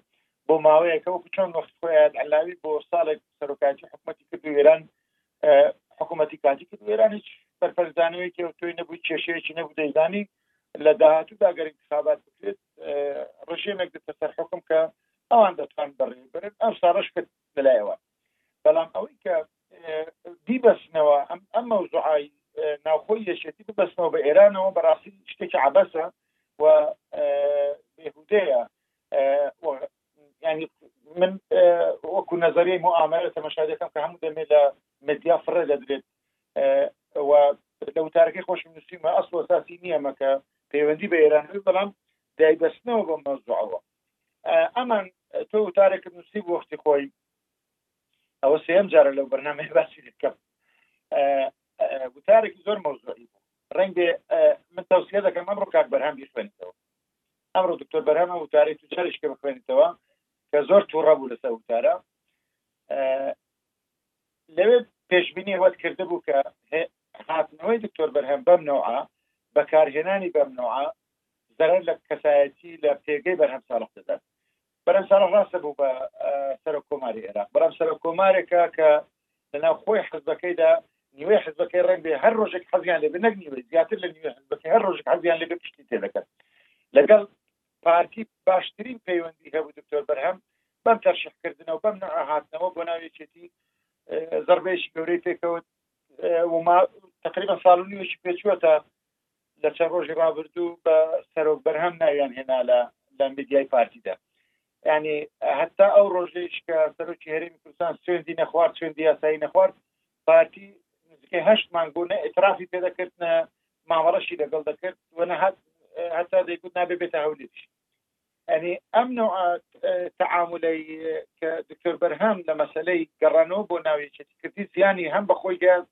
بۆ ماوەیەکە و چۆن وەخت خۆیان علاوی بۆ ساڵێک سەرۆکاتی حکومەتی کرد و ئێران حکوومەتی کاتی کرد ئێران هیچ بەرپەرزانەوەیکی و تۆی نەبووی کێشەیەکی نەبوو دەیزانی لە داهاتوودا گەر انتخابات بکرێت ڕژێمێک دەسەر حکم کە ئەوان دەتوان بەڕێبرن ئەم ساڕش کە لەلای ئەوان بەڵام ئەوەی کە بیبەستنەوە ئەم ئەم مەوزوعای ناوخۆی یەکێتی ببەستنەوە بە ئێرانەوە بەڕاستی شتێکی عبەسە و بێهودەیە ینی من وەکو نظری معاملە تەمەشا دەکەم کە هەموو دەمێ لە مدیا فڕێ دەدرێت و لە وتارەکەی خۆشم نووسیمە ئەسڵ ساسی نییەمە کە پەیوەندی بە ئێران بەڵام دایبەستنەوە بە مەزوعەوە ئەمان تۆ وتارێکت نووسی بۆ وەختی خۆی ئەوە سێم جارە لەو بەرنامەی باسی دەکەم وتارێکی زۆر مەوزوعی بوو ڕنگ بێ من تەوسیە دەکەم ئەم ڕکات بەرهەم بیخوێنیتەوە ئەمڕۆ دکتۆر بەرهەمە وتاری تو جارشکە بخوێنیتەوە کە زۆر تووڕە بوو لەسەر وتارە لەوێ پێشببینی وەت کرده بوو کە هاتنەوەی دکتۆر بەرهەم بەم نەوعە، بەکارهێنانی بەم نەوعە زەرەر لە کەسایەتی لە پێگەی بەرهەم ساڵح دەدات. بەرهەم ساڵح راستە بوو بە سەرۆک کۆماری عێراق، بەڵام سەرۆک کۆمارێکە کە لە ناو خۆی حزبەکەیدا نیوەی حزبەکەی رەنگ بێ هەر رۆژێک حەزیان لێ نەک نیوەی زیاتر لە نیوەی حزبەکەی هەر رۆژێک حەزیان لێ پشتی تێ دەکەن لەگەڵ پارتی باشترین پەیوەندی هەبوو دکتۆر بەرهەم بەم تەرشحکردنەوە بەم نەوە هاتنەوە بۆ ناوێکێتی زربش گەورەی پێکەوت وما تقریبا ساڵ و نیوێکی پێچووەتە لە چەند ڕۆژی ڕابردوو بە سەرۆک بەرهەم ناویان هێنا لە لە میدیای پارتیدا ینی هەتا ئەو ڕۆژەیش کە سەرۆکی هەرمی کوردستان سوێندی نەخوارد سوێندی یاسایی نەخوارد پارتی نزیکەی هەشت مانگ بوو نە ئترافی پێ دەکردە مامەڵەشی لەگەڵ دەکرد وە نەهات هەتا دەیکوت نابێ بێتە هەولێش ئەنی ئەم نوعە تعاملی کە دکتۆر بەرهەم لە مەسلەی گەڕانەوە بۆ ناوێکی کردی زیانی هەم بەخۆی گەیان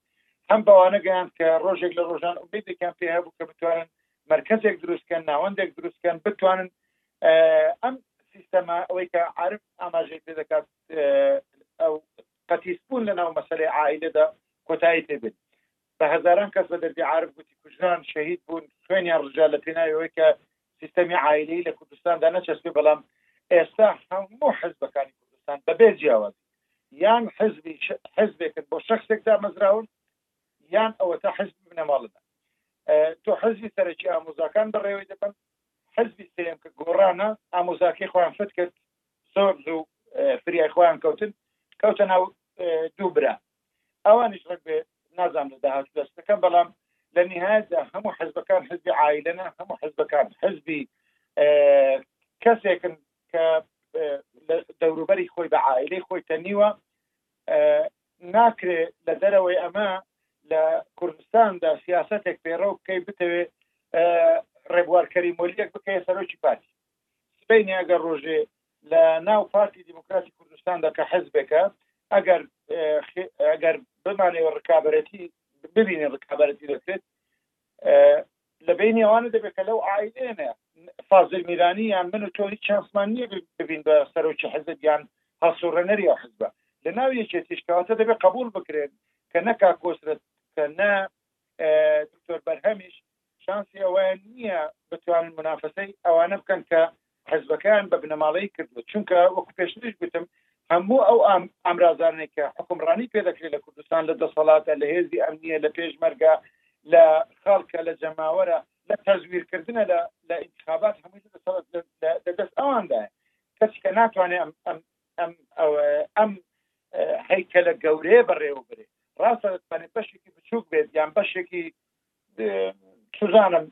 هەم بەوانە گەیان کە ڕۆژێک لە ڕۆژان ئوبێتێکیان پێ هەبوو کە بتوانن مرکزێک دروستکەن ناوەندێک دروستکەن بتوانن ئەم سیستەما ئەوەی کە عرب ئاماژەی پێ دەکات ئەو قەتیسبوون لە ناو مەسلەی عائلەدا کۆتایی پێ بێت بە هزاران کەس بە دەردی عرب گوتی کوژران شەهید بوون خوێنیان ڕژا لە پێناویەوەی کە سیستەمی عائیلەی لە کوردستاندا نەچەسپێ بەڵام ئێستا هەموو حزبەکانی کوردستان بەبێ جیاواز یان حزبی حزبێکن بۆ شخصێک دامەزراون یان ئەوە تا حزب بنەماڵدا تۆ حزبی سەرەکی ئامۆزاکان بەڕێوەی دەبن حزبی سێم کە گۆڕانە ئامۆزاکەی خۆیان فت کرد زۆر زوو فریای خۆیان کەوتن کەوتە ناو دوو برا ئەوانیش ڕەگ بێت نازام لە داهات دەستەکەم بەڵام لە نهایدا هەموو حزبەکان حزبی عیلەنە هەموو حزبەکان حزبی کەسێکن کە دەوروبەری خۆی بە عیلەی خۆی تەنیوە ناکرێت لە دەرەوەی ئەمە لە کوردستاندا سیاستێک پێڕە و بکەی بتەوێ ڕێبوارکەری مۆلیەک بکەێت سەرۆکی پارتی سبینی ئەگەر ڕۆژێ لە ناو پارتی دیموکراتی کوردستاندا کە حزبێکە ئەگەر ئەگەر بمانەوە ڕکابەتی ببینین ڕکابەتی دەکرێت لە بینی ئەوانە دەبێت کە لەو ئاینێنە فازل میرانی یان من و تۆ هیچ چانسمان نییە ببین بە سەرۆکی حزب یان هەڵسوڕەنەری ئەو حزبە لە ناو یەکێتیشکەواتە دەبێت قبول بکرێن کە نەکا کۆسرەت کە نە دکتۆر بەرهەمیش شانسی ئەوەیان نییە بتوانن منافەسەی ئەوانە بکەن کە حزبەکەیان بە بنەماڵەی کردووە چونکە وەکو پێشتریش گوتم هەموو ئەو ئامرازانەی کە حکمڕانی پێ دەکرێت لە کوردستان لە دەسەڵاتە لە هێزی ئەمنیە لە پێشمەرگە لە خەڵکە لە جەماوەرە لە تەزویرکردنە لە لە انتخابات هەمووی لە دەست ئەواندا کەچی کە ناتوانێت ئەم ئەم ئەم هەیکەلە گەورەیە بەڕێوە برێت ڕاستە دەتوانێت بەشێکی بچووک بێت یان بەشێکی چزانم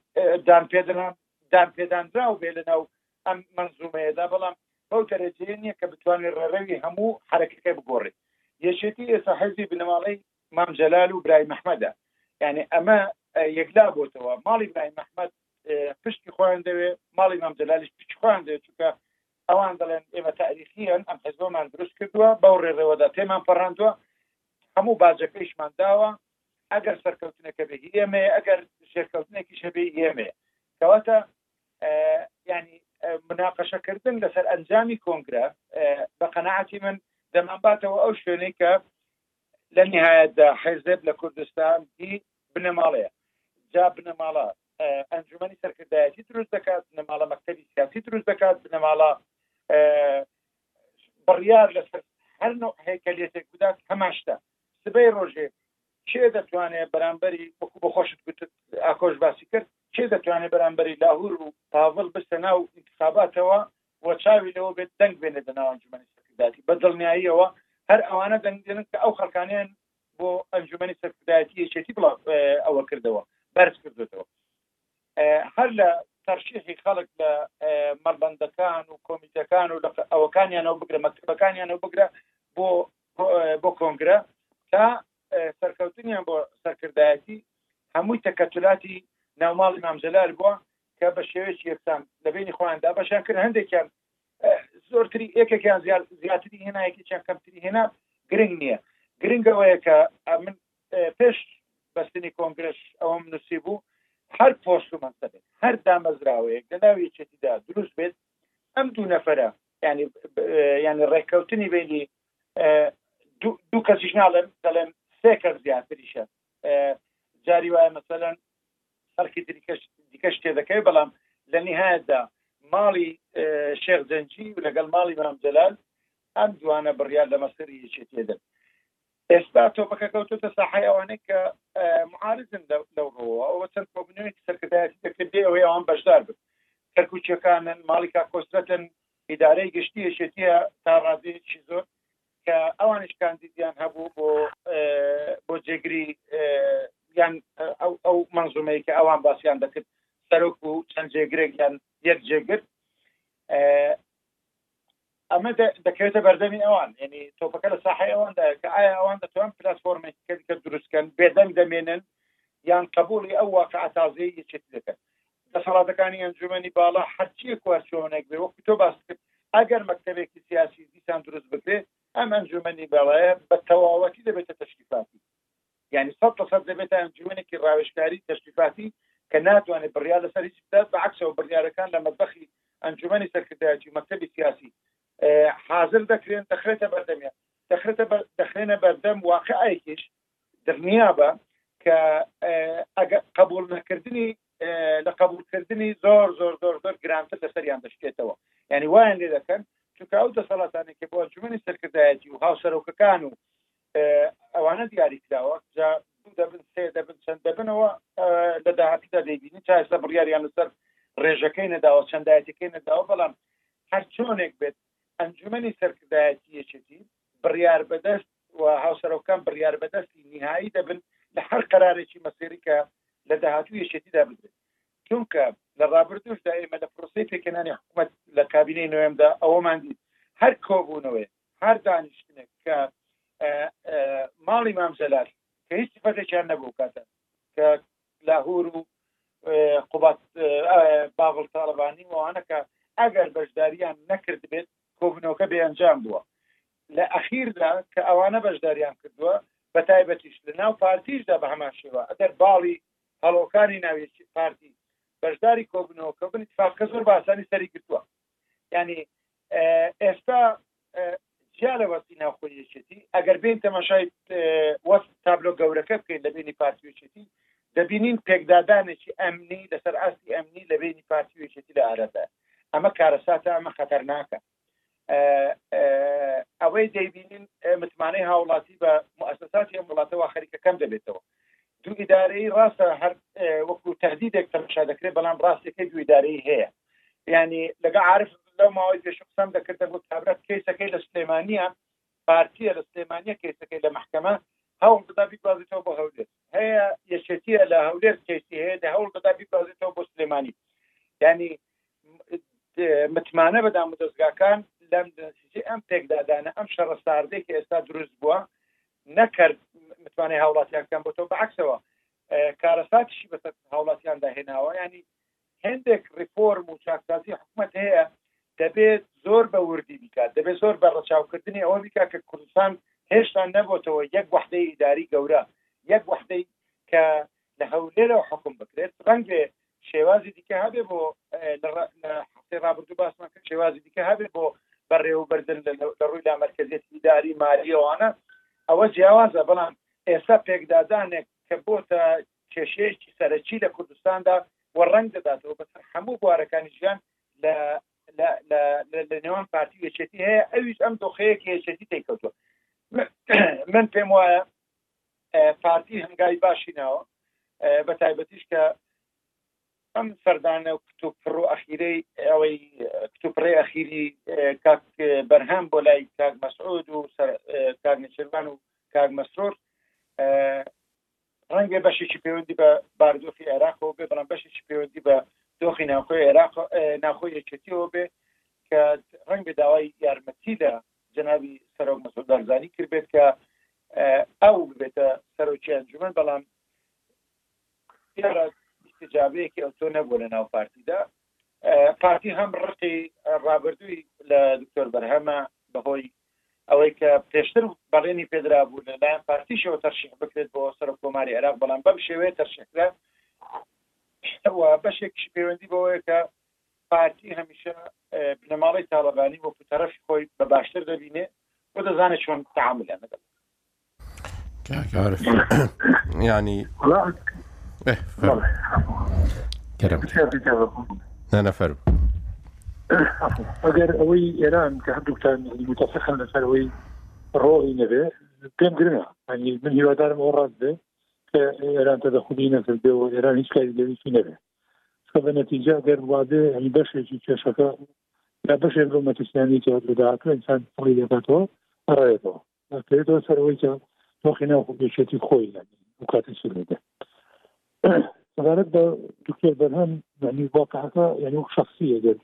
دانپێدران دانپێدانراو بێ لە ناو ئەم منزومەیەدا بەڵام بەو دەرەجەیە نییە کە بتوانێت ڕێڕەوی هەموو حرەکەکە بگۆڕێت یەشێتی ئێستا حەزی بنەماڵی مام جەلال و برای مححمەدە یعنی ئەمە یەکلا بۆتەوە ماڵی برای مححمد پشتی خۆیان دەوێت ماڵی مام جەلالیش پچ خۆیان دەوێت چکە ئەوان دەڵێن ئێمە تاریخیان ئەم حزبمان دروست کردووە بەو ڕێڕێوەدا تێمان پەڕاندووە هەموو باجەکەیشمان داوە ئەگەر سەرکەوتنەکە بێ هی ئێمەیە ئەگەر ژێرکەوتنێکیش هەبێ هی ئێمەیە کەواتە ینی مناقەشەکردن لەسەر ئەنجامی کۆنگرە بە قەنەعاتی من دەمانباتەوە ئەو شوێنەی کە لە نهایەتدا حێزب لە کوردستان هی بنەماڵەیە جا بنەماڵە ئەنجومی سەرکردایەتی دروست دەکات بنەماڵە مەکتەبی سیاسی دروست دەکات بنەماڵە بڕیار لەسەر هەر هەیکەلێتێک بدات هەماشتا سبەی ڕۆژێک کێ دەتوانێت بەرامبەری وەکو بە خۆشت گوتت ئاکۆش باسی کرد کێ دەتوانێت بەرامبەری لاهور و پاڤڵ بستە ناو انتخاباتەوە و چاوی لەوە بێت دەنگ بێنێت لە ناو ئەنجومەنی سەرکردایەتی بە دڵنیاییەوە هەر ئەوانە دەنگ دێنن کە ئەو خەڵکانیان بۆ ئەنجومەنی سەرکردایەتی یەکێتی بڵاو ئەوە کردەوە بەرز کردێتەوە هەر لە تەرشیحی خەڵک لە مەڵبندەکان و کۆمیتەکان و ئەوەکانیانەوە بگرە مەکتبەکانیانەوە بگرە بۆ بۆ کۆنگرە تا سەرکەوتنیان بۆ سەرکردایەتی هەمووی تەکەتولاتی ناوماڵی مامجلال بووە کە بە شێوەیەکی یەکسان لە بینی خۆیان دابەشیان کرد هەندێکیان زۆرتری یەکێکیان زیاتری هێنا یەکێکیان کەمتری هێنا گرنگ نییە گرنگەوەیە کە من پێش بەستنی کۆنگرش ئەوم نووسی بوو هەر پۆست و منسەبێت هەر دامەزراوەیەک لە ناویچێتیدا دروست بێت ئەم دوو نەفرە ینی ینی ڕێککەوتنی بینی دوو کەسیش ناڵێن دەڵێن سێ کەس زیاتریشە جاری وایە مەسەەن خەڵکی دیکەش دیکەش تێ دەکەی بەڵام لە نهایەتدا ماڵی شێخ جەنجی و لەگەڵ ماڵی برام جەلال ئەم دوانە بڕیار لە مەسەری یەکێتێدن ئێستا تۆپەکە کەوتۆتە ساحەی ئەوانەی کە معارزن لەو ڕۆوە ئەوە چەند کۆبنەوەیەکی سەرکردایەتی دەکرێت بێ ئەوەی ئەوان بەشدار بن کەرکوچەکانن ماڵی کاکۆسرەتن ئیدارەی گشتی یەکێتیە تا ڕادەیەکی زۆر کە ئەوانش کاندیدیان هەبوو بۆ بۆ جێگری یان ئەو ئەو منزومەیە کە ئەوان باسییان دەکرد سەرۆک و چەند جێگرێک یان یەک جێگر ئەمە دەکەوێتە بەردەمی ئەوان ینی تۆپەکە لە ساحی ئەواندا کە ئایا ئەوان دەتوان پلتفۆرمێک کە دروستکەن بێدەنگ دەمێنن یان قبولی ئەو واقع تازەی یەکێت دەکەن دەسەڵاتەکانی ئەنجومنی باڵا هەرچی کوارچۆنێک بێ وەکو تۆ باس کرد ئەگەر مەکتتەبێکی سیاسی دیسان دروست بکرێت ئەم ئەنجومنی باڵایە بە تەواوەتی دەبێتە تەشریفاتی یانی سەد لە سەد دەبێتە ئەنجومەنێکی ڕاوێژکاری تەشریفاتی کە ناتوانێت بڕیار لەسەر هیچ بدات، بە عەکسەوە بڕیارەکان لە مەتبەخی ئەنجومەنی سەرکردایەتی و مەکتەبی سیاسی حازر دەکرێن دەخرێتە بەردەمیان دەخرێتە بە دەخرێنە بەردەم واقعایکیش دڵنیابە کە قبول نەکردنی لە قبولکردنی زۆر زۆر زۆر زۆر گرانتر لەسەریان دەشتێتەوە ینی وایان لێ دەکەن چونکە ئەو دەسەڵاتانی کە بۆ ئەنجومەنی سەرکردایەتی و هاوسەرۆکەکان و ئەوانە دیاری کراوە جا دوو دەبن سێ دەبن چەند دەبنەوە لە داهاتدا دەبینی تا ئێستا بڕیاریان لەسەر ڕێژەکەی نەداوە چەندایەتەکەی نەداوە بەڵام هەر چۆنێک بێت ئەنجومنی سەرکردایەتی یەکێتی بڕیار بەدەست و هاوسەرۆکان بڕیار بەدەستی نهایی دەبن لە هەر قرارێکی مەسیری کە لە داهاتوو یەکێتیدا بدرێت چونکە لە ڕابردوشدا ئێمە لە پرۆسی پێکەنانی حکوومەت لە کابینەی نوێمدا ئەوەمان دیت هەر کۆبوونەوەی هەر دانیشتنێک کە ماڵی مام جەلال کە هیچ سفەتێکیان نەبوو کاتە کە لاهور و قوبات باڤڵ تاڵەبانی وانەکە ئەگەر بەشداریان نەکرد بێت کۆبنەوەکە بێ ئەنجام بووە لە ئەخیردا کە ئەوانە بەشداریان کردووە بە تایبەتیش لە ناو پارتیشدا بە هەمان شێوە ئەگەر باڵی هەڵۆکانی ناوێکی پارتی بەشداری کۆبنەوەکە بن فاقە زۆر باسانی سەری گرتووە ینی ئێستا جیا لە وەستی ناوخۆی یەکێتی ئەگەر بین تەماشای وەست تابلۆ گەورەکە بکەین لە بینی پارتیوێتی دەبینین پێکدادانێکی ئەمنی لەسەر ئاستی ئەمنی لە بینی پارتیوێتی لە ئارەدا ئەمە کارەساتە ئەمە خەتەرناکە ئەوەی دەیبینین متمانەی هاوڵاتی بە مؤسساتی ئەم وڵاتەوە خەریکە کەم دەبێتەوە دوو ئیدارەی ڕاستە هەر وەکو تهدیدێک تەماشا دەکرێت بەڵام ڕاستەکەی دوو ئیدارەی هەیە یعنی لەگە عرف لەو ماوەی پێشم قسەم دەکرد دەگو کابرا کەیسەکەی لە سلێمانە پارتیە لە سلێمانە کەیسەکەی لە محکمە هەوڵ بدا بیگوازێتەوە بۆ هەولێر هەیە یەکێتیە لە هەولێر کەیسی هەیە لە هەوڵ بدا بیگوازێتەوە بۆ سلێمانی ینی متمانە بەدام و دەستگاکان لەم ئەم پێکدادانە ئەم شەڕە ساردێک ئێستا دروست بووە نەکرد متمانەی هاوڵاتیان کەم بۆ تۆ بەعکسەوە کارەساتشی بەسەر هاوڵاتیاندا هێناوە ینی هێندێک ڕیفۆرم و چاکسازی حکومەت هەیە دەبێت زۆر بە وردی بیکات دەبێت زۆر بە ڕەچاوکردنی ئەوە بیکات کە کوردستان هێشتا نەبووتەوە یەک وحدەی ئیداری گەورە یەک وحدەی کە لە هەولێرەوە حکم بکرێت ڕەنگێ شێوازی دیکە هەبێ بۆ هەفتەی ڕابردوو باسمان کە شێوازی دیکە هەبێ بۆ بەڕێوەبردن لە ڕووی لا مرکزیت ئیداری مالیەوانە ئەوە جیاوازە بەڵام ئێستا پێکدادانێک کە بۆتە کێشەیەکی سەرەکی لە کوردستاندا و ڕەنگ دەداتەوە بەسەر هەموو بوارەکانی ژیان لە لە نێوان پارتی یەکێتی هەیە ئەویش ئەم دۆخەیە کە یەکێتی تێکەوتوە من پێم وایە پارتی هەنگاوی باشی ناوە بە تایبەتیش کە ئەم سەردانە و کتتو پڕ و ئەخیرەی ئەوەی کتتوپڕی ئەخیری کاک بەرهەم بۆ لای کاک مەسعود و کاک نچربان و کاک مەسرور ڕەنگبێ بەشێکی پەیوەندی بە باردۆخی عێراقەوە بێ بەڵام بەشێکی پەیوەندی بە دۆخی ناوخۆی عێراق ناخۆی یەکێتیەوە بێ کە ڕنگ بە داوای یارمەتی لە جەنابی سەرۆک مەسعود بارزانی کرد بێت کە ئەو ببێتە سەرۆکی ئەنجومەن بەڵام استجابەیەکی ئەو تۆ نەبوو لە ناو پارتیدا پارتی هەم ڕقی ڕابردووی لە دکتۆر بەرهەمە بەهۆی ئەوەی کە پێشتر بەڵێنی پێدرابوو لە لایەن پارتیشەوە تەرشیح بکرێت بۆ سەرۆک کۆماری عێراق، بەڵام بەم شێوەیە تەرشیح کرا و بەشێکیشی پەیوەندی بەوەیە کە پارتی هەمیشە بنەماڵەی تاڵەبانی وەکو تەرەفی خۆی بە باشتر دەبینێ و دەزانێت چۆن تەعامولیان لەگەڵ کاکار ینی نەفەر ئەگەر ئەوەی ئێران کە هەردووکتان متەفقن لەسەرەوەی ڕۆڵی نەبێ پێم گرنە ئەنی من هیوادارم ئەو ڕاست بێ کە ئێران تە دەخودی نەکردێ و ئێران هیچ کاری دەویستی نەبێ کە بە نەتیجا گەر وادێ ئەنی بەشێکی کێشەکە یا بەشێک لەو مەترسیانی کە دەداهاتوە ئینسان پڵی دەکاتەوە ڕێتەوە دەکەوێتەوە سەر ئەوەی کە دۆخی ناوخۆ پێشێتی خۆی یانی ئەو کاتە چی دەبێت سەبارەت بە دکتۆر بەرهەم یعنی واقعەکە یعنی وەک شخصی ئەگەر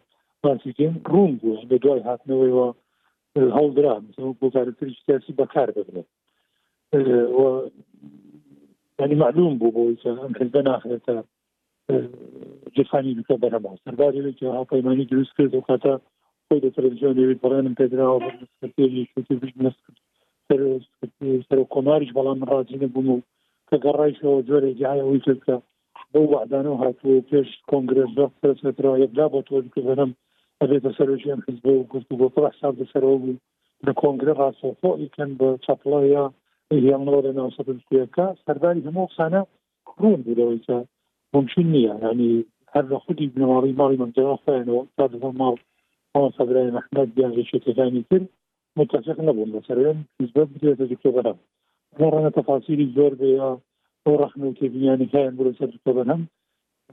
باسی بکەین ڕوون بووە لە دوای هاتنەوەیەوە هەڵدرا مثلا بۆ کارکتری سیاسی بەکار ببرێت ینی معلوم بوو بۆی کە ئەم حزبە ناخرێتە جیخانی بکە بەرەمەوە سەربارێکی هاوپەیمانانی دروست کرد و کاتە خۆی لە تەلەڤزیۆن دەوێت بەڵێنم پێدراوە سەر کۆماریش بەڵام ڕازی نەبووم و کە گەڕایشەوە جۆرە جیایەوەی کردکە بۆ وەعدانە و هاتووە و پێش کۆنگرس زۆر پرسەترەوە یەکدا بۆ تۆ کە بەرم ئەبێتە سەرۆکی ئەم حزب و گفت و گۆپڕ حساب دەسەرەوە بوو لە کۆنگرە ڕاستەخۆ ئیکەن بە چەپڵەیە هێڵنەوە لە ناوسەکە سەرباری هەموو قسانە کڕۆم بوو لەوەی کە ممکن نییە یعنی هەر لە خودی بنەماڵەی ماڵی مەمتەوا خۆیانەوە تا دەبە ماڵ ماڵ سەبرای ئەحمەد یان ڕیشەکەکانی تر متفق نەبوون لەسەروێن حزبە بدرێتە دکتۆر بەرهەم لە ڕەنە تەفاسیری زۆر بێ یا بۆ ڕەخن و تێبینیانی هەیان بۆ لەسەر دکتۆر بەرهەم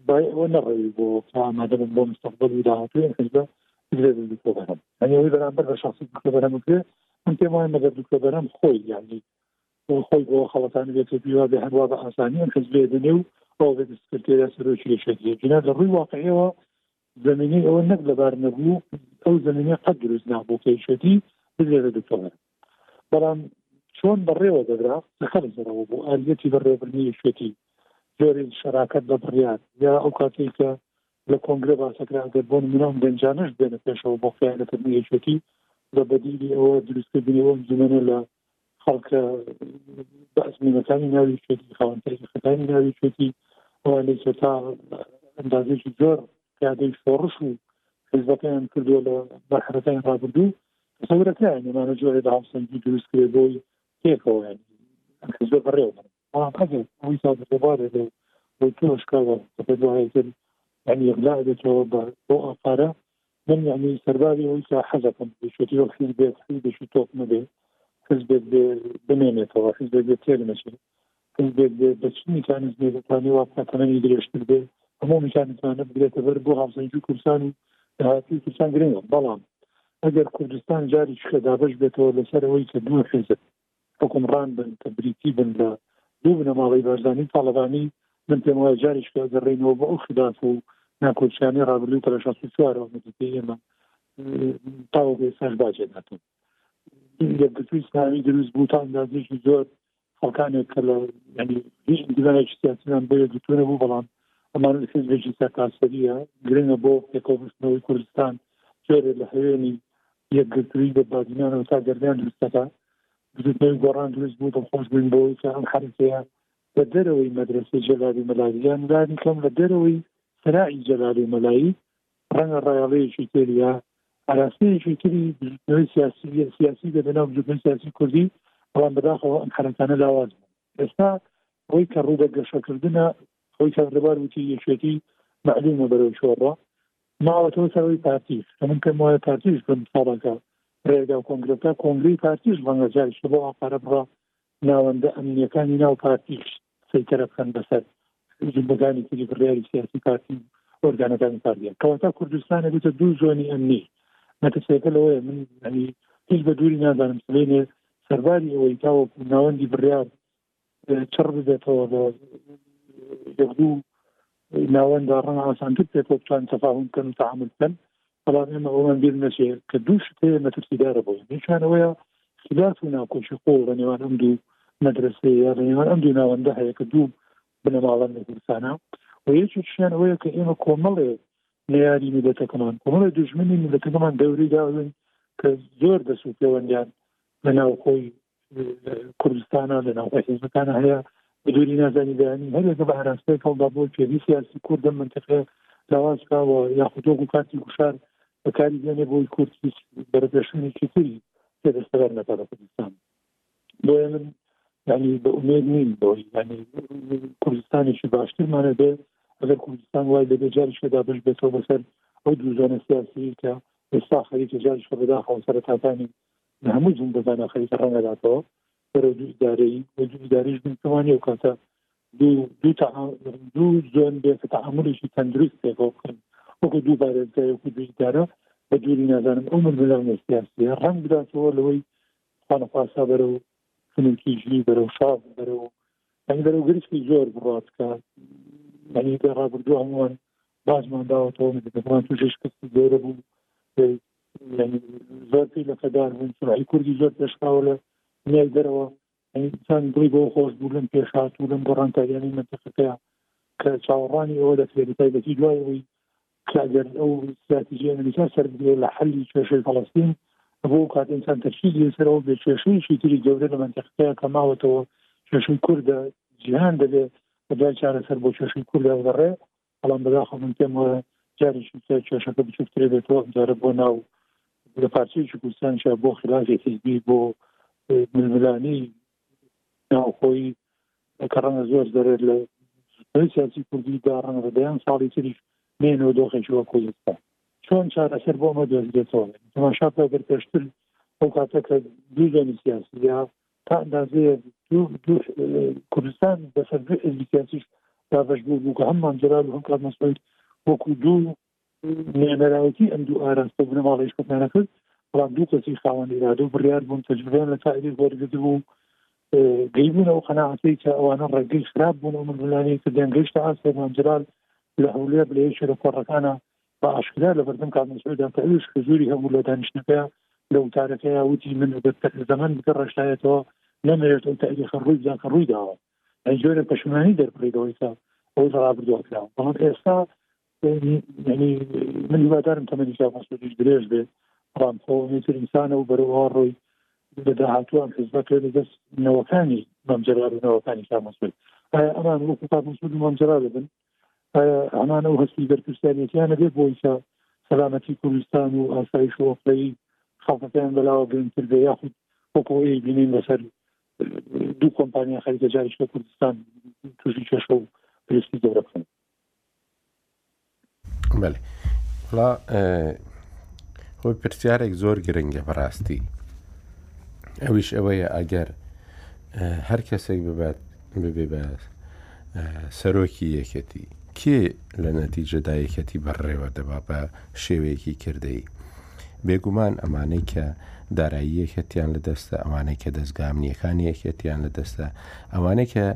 بای ئەوە نەڕێوی بۆ کە ئامادە بن بۆ مستقبل و داهاتوی حزبە بدرێت دکتۆر بەرهەم ئەنیەوەی بەرامبەر بە شخصی دکتۆر بەرهەم بکرێت من پێم وایە مەگەر دکتۆر بەرهەم خۆی یاندی بۆ خۆی بۆ خەڵەتانی بێتە بیوا بێ هەروا بە ئاسانی ئەم حزبێ دەنێ و ئەو بێت سکرتێرە سەرۆکی یەکێتی جنا لە ڕووی واقعیەوە زمینی ئەوە نەک لەبار نەبوو ئەو زمینی قەت دروست نابوو کە یشێتی بزێ لە دکتۆر بەڵام چۆن بەڕێوە دەبرا سەکە لەسەرەوە بۆ ئەرزێتی بەڕێبرنی یشێتی جۆری شەراکەت بە بڕیار یا ئەو کاتێک کە لە کۆنگرە باسەکرا گەر بۆن منام گەنجانش بێنە پێشەوە بۆ قیانەکردنی یشێتی بە بەدیلی ئەوە دروستکردنی ئەو زمانە لە خەڵکە بە ئەزمونەکانی ناوی شێتی خاوەنتەری خەکانی ناوی شێتی ئەوانەی کە تا ئەندازێکی زۆر پیادەی شۆڕش و حزبەکەیان کردووە لە بەرحەکانی ڕابردوو تەسەورەکەیان نمانە جۆرێ لە هاوسەنگی دروستکرێ بۆی تێکەوەیان حزبە بەڕێوە بەڵام ئەگەر ئەوەی سادقی ڕادەگرێ و بۆی پێوە شکا بە سەفەر دوایە ئیتر یەعنی ئیقلاع ئەبێتەوە بە بەو ئاقارە من یەعنی سەرباری ئەوەی کە حەزەکەم یەکێتی وەک حیزبێک حیزبێکی تۆپ نەبێ حیزبێک بێ بمێنێتەوە حیزبێک بێ تێک نەچێ حیزبێک بێ بە چ میکانیزمێک دەتوانێ وا بکات تەمەنی درێژتر بێ هەموو میکانیزمانە بگرێتە بەر بۆ هاوسەنگی کورسان و داهاتی کورسان گرنگە بەڵام ئەگەر کوردستان جاری چکە دابش بێتەوە لەسەر ئەوەی کە دوو حیزب حوکمڕان بن کە بریتی بن لە دوو بنەماڵەی بارزانی و تاڵەبانی، من پێم وایە جاریش کە گەڕێینەوە بۆ ئەو خیلاف و ناکۆکیانەی ڕابردوو کە لە شەست و چوار ەوە نزیکەی ئێمە تاوەکو ئێستاش باجێ ناتن یەکگرتووی سناوی دروست بوو تا ئەندازێکی زۆر خەڵکانێک کە لە ینی هیچ دیوانێکی سیاسیان بۆ یەکگرتوونە بوو بەڵام ئەمان حزبێکی سەرتاسەریە گرنگە بۆ پێکەوەبستنەوەی کوردستان جۆرێ لە هەوێنی یەکگرتوویی لە بادینانەوە تا گەرمیان دروست دەکات. بزووتنەوەی گۆڕان دروست بوو، دڵخۆش بووین بەوەی کە ئەم حەرەکەیە لە دەرەوەی مەدرەسەی جەلال و مەلایی یان لانی کەم لە دەرەوەی سەرائی جەلال و مەلایی ڕەنگە ڕایەڵەیەکی تر یا ئاراستەیەکی تری بزووتنەوەی سیاسی یە سیاسی بێتە ناو بزووتنەوەی سیاسی کوردی، بەڵام بەداخەوە ئەم حەرەکانە لاواز بوون. ئێستا ئەوەی کە ڕوو بە گەشەکردنە، ئەوەی کاک ڕێبار وتی یەکێتی مەعلوومە بەرەو چۆڕە، ماوەتەوە سەرۆی پارتیش ئەمن پێم وایە پارتیش بن ساڵەکە ڕێگا و کۆنگرەکە کۆنگری پارتیش ڕەنگە جاریش بۆ ئاپارە بڕە ناوەندە ئەمنیەکانی ناو پارتیش سەیتەرە بکەن بەسەر جمبەکانی تری بڕیاری سیاسی پارتی ئۆرگانەکانی پارتیان کەواتە کوردستانە بێتە دوو زۆنی ئەمنی مەترسیەکە لەوەیە من ئەنی هیچ بە دووری نازانم سلێنێ سەرباری ئەوەی تاوەکو ناوەندی بڕیار چڕ ببێتەوە لە یەک دوو ناوەندا ڕەن ئاسانتر پێ بتوان تەفاهم بکەن و تعامل بکەن بەڵام ئێمە ئەومان بیر نەچێ کە دوو شت هەیە مەترسیدارە بۆ یەکیانەوەیە خلاف و ناکۆشی قوڵ لە نێوان ئەم دوو مەدرسەیە یا لە نێوان ئەم دوو ناوەندە هەیە کە دوو بنەماڵە لە کوردستانە و یەکیشیان ئەوەیە کە ئێمە کۆمەڵێ نەیاری میلەتەکەمان کۆمەڵێ دوژمنی میلەتەکەمان دەوری داون کە زۆر دەست و پێوەندیان لە ناوخۆی کوردستانە لە ناوخۆی حزبەکانە هەیە بدوری نازانی دانی هەرێکە بە ئاراستەی کەڵدا بۆ پێوی سیاسی کوردە منتەقێ لاوازکەوە یاخودۆک و کاتی گوشار بەکاری دێنێ بۆی کورد هیچ بەرەپێشونێکی تری پێدەستەر نەکە لە کوردستان بۆیە من ینی بە ئومێد نین بۆی ینی کوردستانێکی باشترمانە بێ ئەگەر کوردستان وای لە بێجاری شدا بش بێتەوە بەسەر ئەو دوو زۆنە سیاسی کە ئێستا خەریکە جاری شەبدا خەڵ سەرەتاکانی لە هەموو جون بەزانە خەریکە ڕەنگەداتەوە بەرەو دوو ئیدارەی و دوو ئیداریش بن پێوانی و کاتە دوو دوو دوو زۆن بێت کە تعاملێکی تەندروست پێکەوە بکەن وەکو دوو بارێزگای وەکو دوو ئیدارە بە دووری نازانم ئەو ململانێ سیاسیە ڕەنگ بداتەوە لەوەی خانەخواسا بەرە و خنکیژی بەرە و شاف بەرە و ئەنی بەرە و گرسکی زۆر بڕات کە ئەنی دە ڕابردوو هەمووان بازمان داوەتەوە دەکەمان توشی شکستی گەورە بوو زۆر پێی لە فەدار بوون سرعی کوردی زۆر پێشخاوە لە نیای دەرەوە ئینسان دڵی بۆ خۆش بوو لەم پێشات و لەم گۆڕانکاریانی مەتەقەکەیە کە چاوەڕانی ئەوە دەکرێت بە تایبەتی دوای ئەوی کاگەر ئەو استراتیژی ئەمریکا سەرگرێ لە حەلی کێشەی فەڵستین بۆ کات ئینسان تەرکیز لەسەرەوە بێ کێشەیەکی تری گەورە لە منتەقەیە کە ماوەتەوە کێشەی کوردە جیهان دەبێت بە دوای چارەسەر بۆ کێشەی کوردە بڕێ بەڵام بەداخەوە من پێم وایە جارێکی تر کێشەکە بچووکترێ بێتەوە ئەمجارە بۆ ناو لە پارچەیەکی کوردستانشا بۆ خلافی حزبی بۆ ململانی ناوخۆی کە ڕەنگە زۆر زەرێت لە سیاسی کوردی دا ڕەنگە بە دەیان ساڵی تریش نێنەوە دۆخێکی وە کوردستان چۆن چارەسەر بۆ مە دۆزرێتەوە تەماشا بەگەر پێشتر ئەو کاتە کە دوو زۆنی سیاسی یا تا ئەندازەیە کوردستان بەسەر دوو حزبی سیاسیش دابش بوو بوو کە هەم مامجلال و هەم کاک مەسعود وەکو دوو نوێنەرایەتی ئەم دوو ئاراستە بنەماڵەیش کۆتانە کرد بەڵام دوو کەسی خاوەن ئیرادە و بڕیار بوون تەجربەیان لە تاریخ وەرگرت بوو گەیبوون ئەو قەناعەتی کە ئەوانە ڕێگەی خراپ بوون ئەو ململانەی کردیان گەشتە ئاستێ مامجلال لە هەولێر لە یەکێ لە کۆڕەکانە بە ئاشکرا لەبەردەم کاک مەسعودا کە ئەویش حزوری هەبوو لە دانیشتنەکەیا لە وتارەکەیا وتی من ئەگەر تەک زەمەن بکە ڕەشتایەتەوە نەمەوێت ئەو تاریخە ڕووی بدا کە ڕووی داوە ئەی جۆرە پەشمانی دەربڕی دەوەی کە ئەو لە ڕابردووە کرا بەڵام ئێستا یعنی من هیوادارم تەمەنی کاک مەسعودیش درێژ بێت بەڵام خۆ نەیتر ئینسانە و بەرەوە ڕۆی لە داهاتووان حزبە کرێ لە دەست نەوەکانی مەمجەرار و نەوەکانی کاک مەسعود ئایا ئەمان وەکو کاک مەسعود و مەمجەرار دەبن ئەمانە و هەستی بەرپرسیارەتیانە بێ بۆی کە سەلامەتی کوردستان و ئاسایش و ئۆقلەی خەڵکەکان بەلاوە گرنگتر بێ یاخود وەکۆ بینین لەسەر دوو کۆمپانیا خەریکە جاریش لە کوردستان تووشی کێشە و پرستی گەورە بکەن بەێ خۆی پرسیارێک زۆر گرنگە بەڕاستی ئەویش ئەوەیە ئەگەر هەر کەسێک ببێت ببێ بە سەرۆکی یەکێتی کێ لە نەتیجەدا یەکێتی بەڕێوە دەبا بە شێوەیەکی کردەی بێگومان ئەمانەی کە دارایی یەکێتیان لە دەستە ئەوانەی کە دەستگامنیەکانی یەکێتیان لە دەستە ئەوانەی کە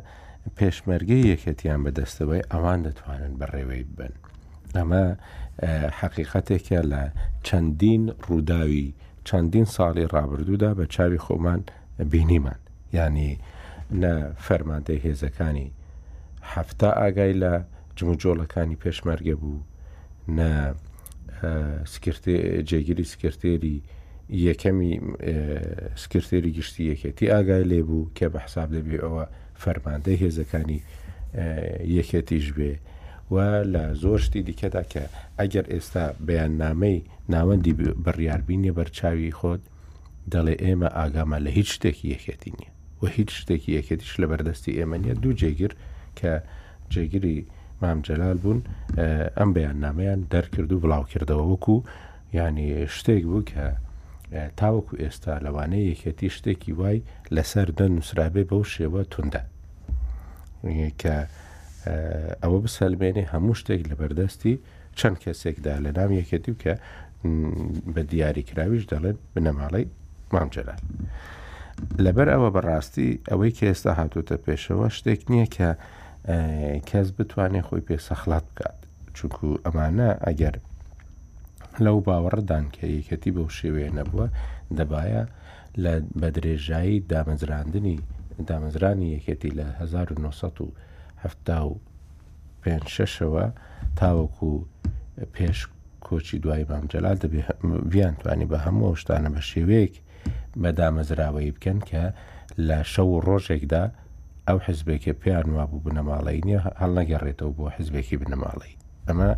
پێشمەرگەی یەکێتیان بەدەستەوەی ئەوان دەتوانن بەڕێوەی بن ئەمە حەقیقەتێکە لە چەندین ڕووداوی چەندین ساڵی ڕابردوودا بە چاوی خۆمان بینیمان یانی نە فەرماندەی هێزەکانی حەفتا ئاگای لە جموجۆڵەکانی پێشمەرگە بوو نە جێگیری سکرتێری یەکەمی سکرتێری گشتی یەکێتی ئاگای لێ بوو کە بە حساب دەبێ ئەوە فەرماندەی هێزەکانی یەکێتیش بێ و لە زۆر شتی دیکەدا کە ئەگەر ئێستا بەیان نامەی ناوەندی بڕیاربینێ بەرچاوی خۆت دەڵێ ئێمە ئاگامان لە هیچ شتێکی یەکێتی نییە و هیچ شتێکی یەکێتیش لە بەردەستی ئێمە نیە دوو جێگر کە جێگری مام جەلال بوون ئەم بەیان نامەیان دەرکرد و بڵاوکردەوە وەکو ینی شتێک بوو کە تاوەکو ئێستا لەوانەیە یەکێتی شتێکی وای لەسەر دە نووسرابێ بەو شێوە توندە کە ئەوە بسەلمێنێ هەموو شتێک لە بەردەستی چەند کەسێکدا لە ناو یەکێتی و کە بە دیاری کراویش دەڵێن بنەماڵەی مام جەلال. لەبەر ئەوە بەڕاستی ئەوەی کە ئێستا هاتوتە پێشەوە شتێک نییە کە کەس بتوانێت خۆی پێ سەخڵات بکات چونکو ئەمانە ئەگەر لەو باوەڕدان کە یەکەتی بەو شێوەیە نەبووە دەبایە لە بە درێژایی دامەزراندنی دامەزرانی یەکێتی لە 1970 پێنج شەشەوە تاوەکو پێش کۆچی دوای مام جەلال دەبێ بیان توانی بە هەموو شتانە بە شێوەیەک بەدامەزراوەی بکەن کە لە شەو و ڕۆژێکدا ئەو حزبێکی پێیان وابوو بنەماڵەی نیە هەڵنەگەڕێتەوە بۆ حزبێکی بنەماڵەی ئەمە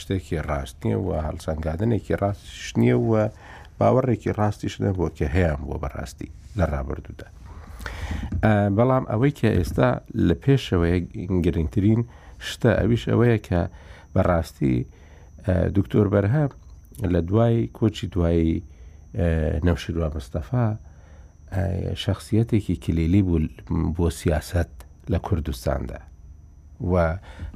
شتێکی ڕاست نییە و هەڵسەنگادنێکی ڕاستش نییە و باوەڕێکی ڕاستیش نەبووە کە هەیەیان بووە بەڕاستی لە ڕابردوودا. بەڵام ئەوەی کە ئێستا لە پێشەوەیە گرنگترین شتە ئەویش ئەوەیە کە بەڕاستی دکتۆر بەرهە لە دوای کۆچی دوایی نەوشیروان مستەفا شخصیەتێکی کلیلی بوو بۆ سیاست لە کوردستاندا و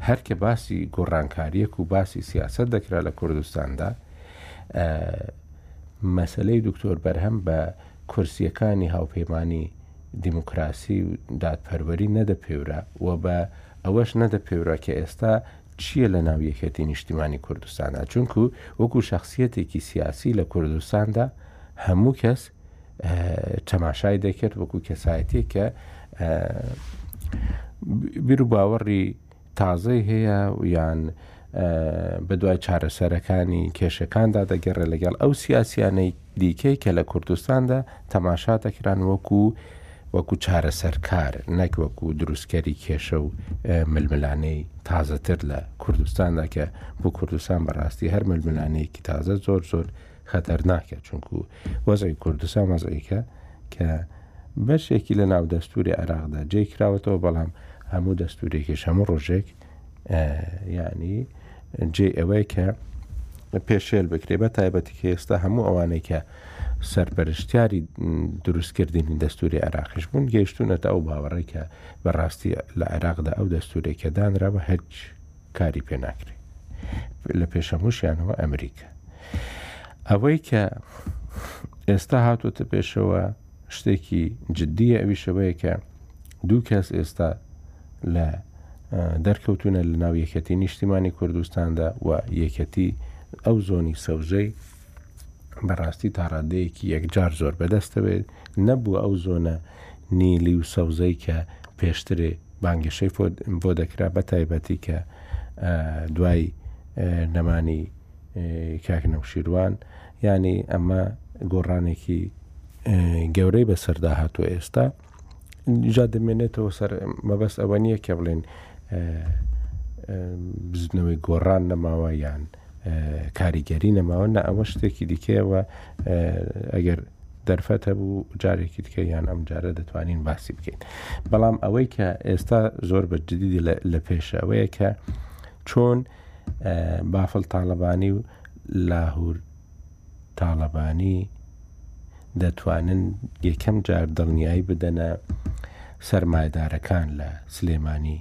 هەرکە باسی گۆڕانکاریەک و باسی سیاست دەکرا لە کوردستاندا مەسلەی دکتۆر بەرهەم بە کورسییەکانی هاوپەیمانی دیموکراسی و دادپەروەری نەدەپێورا و بە ئەوەش نەدەپێورا کە ئێستا چییە لە ناو یەکێتی نیشتیمانی کوردستاندا، چونکوو وەکوو شەخسییەتێکی سیاسی لە کوردستاندا هەموو کەس تەماشای دەکرد وەکوو کەسایەتییەک کە بیروباوەڕی تازەی هەیە و یان بەدوای چارەسەرەکانی کێشەکاندا دەگەڕێ لەگەڵ ئەو سیاسیانەی دیکەی کە لە کوردستاندا تەماشا دەکران وەکو وەکو چارەسەرکار نەک وەکو دروستکەری کێشە و ململانەی تازەتر لە کوردستاندا کە بۆ کوردستان بەڕاستی هەر ململانەیەکی تازە زۆر زۆر خەتەرناکە چونکو وەزعی کوردستان وەزعیکە کە بەشێکی لە ناو دەستوری عێراقدا جێ کراوەتەوە بەڵام هەموو دەستورێکیش هەموو ڕۆژێک ینی جێ ئەوەیە کە پێشێل بکرێ بە تایبەتی کە ئێستا هەموو ئەوانەی کە سەرپەرشتیاری دروستکردنی دەستوری عراقیش بوون گەیشتونەتە ئەو باوەڕێکە بەڕاستی لە عێراقدا ئەو دەستورێکە دانرا بە هەچ کاری پێ ناکرێ لە پێشەموشیانەوە ئەمریکا ئەوەی کە ئێستا هاتوتە پێشەوە شتێکی جددیە ئەویشەوەیە کە دوو کەس ئێستا لە دەرکەوتونە لە ناو یەکەتی نیشتیمانی کوردستاندا و یەکەتی ئەو زۆنی سەوزەی بەڕاستی تاڕادەیەکی یەکجار زۆر بەدەستەوێت نەبووە ئەو زۆنە نیلی و سەوزەی کە پێشتر بانگەشەی بۆ دەکرا بە تایبەتی کە دوای نەمانی کاک نەوشیروان ینی ئەمە گۆڕانێکی گەورەی بەسەردا هاتووە ئێستا جا دەمێنێتەوە سەر مەبەست ئەوە نییە کە بڵێن بزنەوەی گۆڕان نەماوە یان کاریگەری نەماوە نە ئەوە شتێکی دیکەیەوە ئەگەر دەرفەت هەبوو جارێکی دیکە یان ئەم جارە دەتوانین باسی بکەین بەڵام ئەوەی کە ئێستا زۆر بە جدیدی لە پێشە ئەوەیە کە چۆن بافل تاالبانی و لاهور تاالبانی دەتوانن یەکەم جار دڵنیایی بدەنە سەرمایدارەکان لە سلێمانی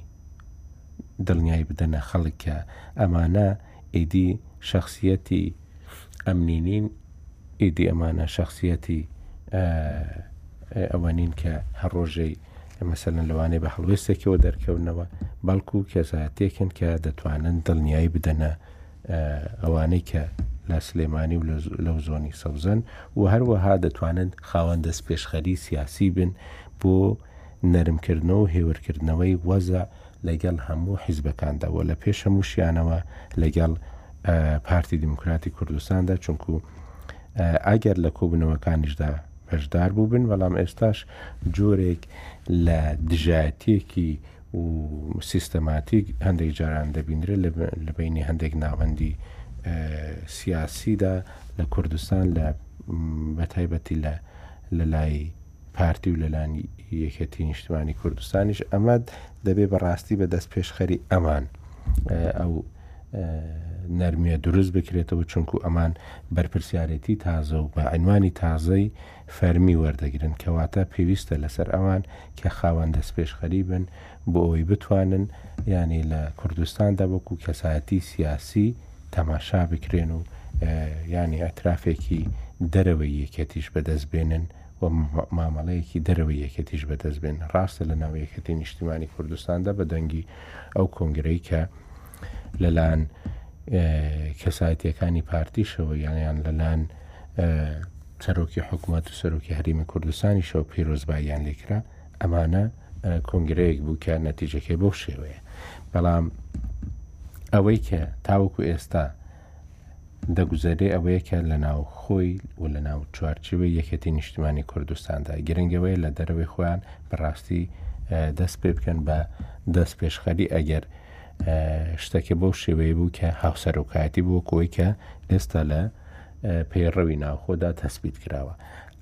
دڵنیای بدەنە خەڵک کە ئەمانە ئیدی شخصیەتی ئەمنی نین ئیدی ئەمانە شخصیەتی ئەوە نین کە هەر ڕۆژەی مەسەن لەوانەیە بە هەڵوێستێکەوە دەرکەونەوە بەڵکو و کەساتێکن کە دەتوانن دڵنیایی بدەنە ئەوانەی کە لە سلێمانی و لەو زۆنی سەوزەن و هەروەها دەتوانن خاوەن دەست پێشخەری سیاسی بن بۆ نەرمکردنەوە و هێورکردنەوەی وەزع لەگەڵ هەموو حیزبەکاندا و لە پێش هەمووشیانەوە لەگەڵ پارتی دیموکراتی کوردستاندا چونکوو ئەگەر لە کۆبوونەوەکانیشدا بەشدار بووبن بەڵام ئێستاش جۆرێک لە دژایەتێکی و سیستەماتیک هەندێک جاران دەبینرێت لە بینی هەندێک ناوەندی سیاسیدا لە کوردستان لە بەتایبەتی لە لە لای پارتی و لەلایەن یەکێتی نیشتمانی کوردستانیش ئەمە دەبێ بەڕاستی بە دەست پێشخەری ئەمان ئەو نەرمیە دروست بکرێتەوە چونکو ئەمان بەرپرسیارەتی تازە و بە ئەنوانی تازەی فەرمی وەردەگرن کەواتە پێویستە لەسەر ئەوان کە خاوەن دەست پێشخەری بن بۆ ئەوی بتوانن یانێ لە کوردستاندا وەکو کەسایەتی سیاسی تەماشا بکرێن و یانی ئەترافێکی دەرەوەی یەکێتیش بەدەست بێنن و مامەڵەیەکی دەرەوەی یەکێتیش بەدەست بێن ڕاستە لە ناو یەکێتی نیشتیمانی کوردستاندا بە دەنگی ئەو کۆنگرەی کە لەلاەن کەسایەتەکانی پارتیشەوە یانیان لەلاەن سەرۆکی حکوومەت و سەرۆکی هەریمی کوردستانی شەو پیرۆزباییان لێکرا ئەمانە کۆنگرەیەک بوو کە نەتیجەکەی بەو شێوەیە بەڵام ئەوەی کە تاوەکو ئێستا دەگوزەرێ ئەوەیە کە لە ناو خۆی و لە ناو چوارچێوەی یەکێتی نیشتمانی کوردستاندا گرنگەوەی لە دەرەوەی خۆیان بەڕاستی دەست پێ بکەن بە دەست پێشخەری ئەگەر شتەکە بەو شێوەیە بوو کە هاوسەرۆکایەتی بۆ کۆی کە ئێستا لە پەیڕەوی ناوخۆدا تەسبیت کراوە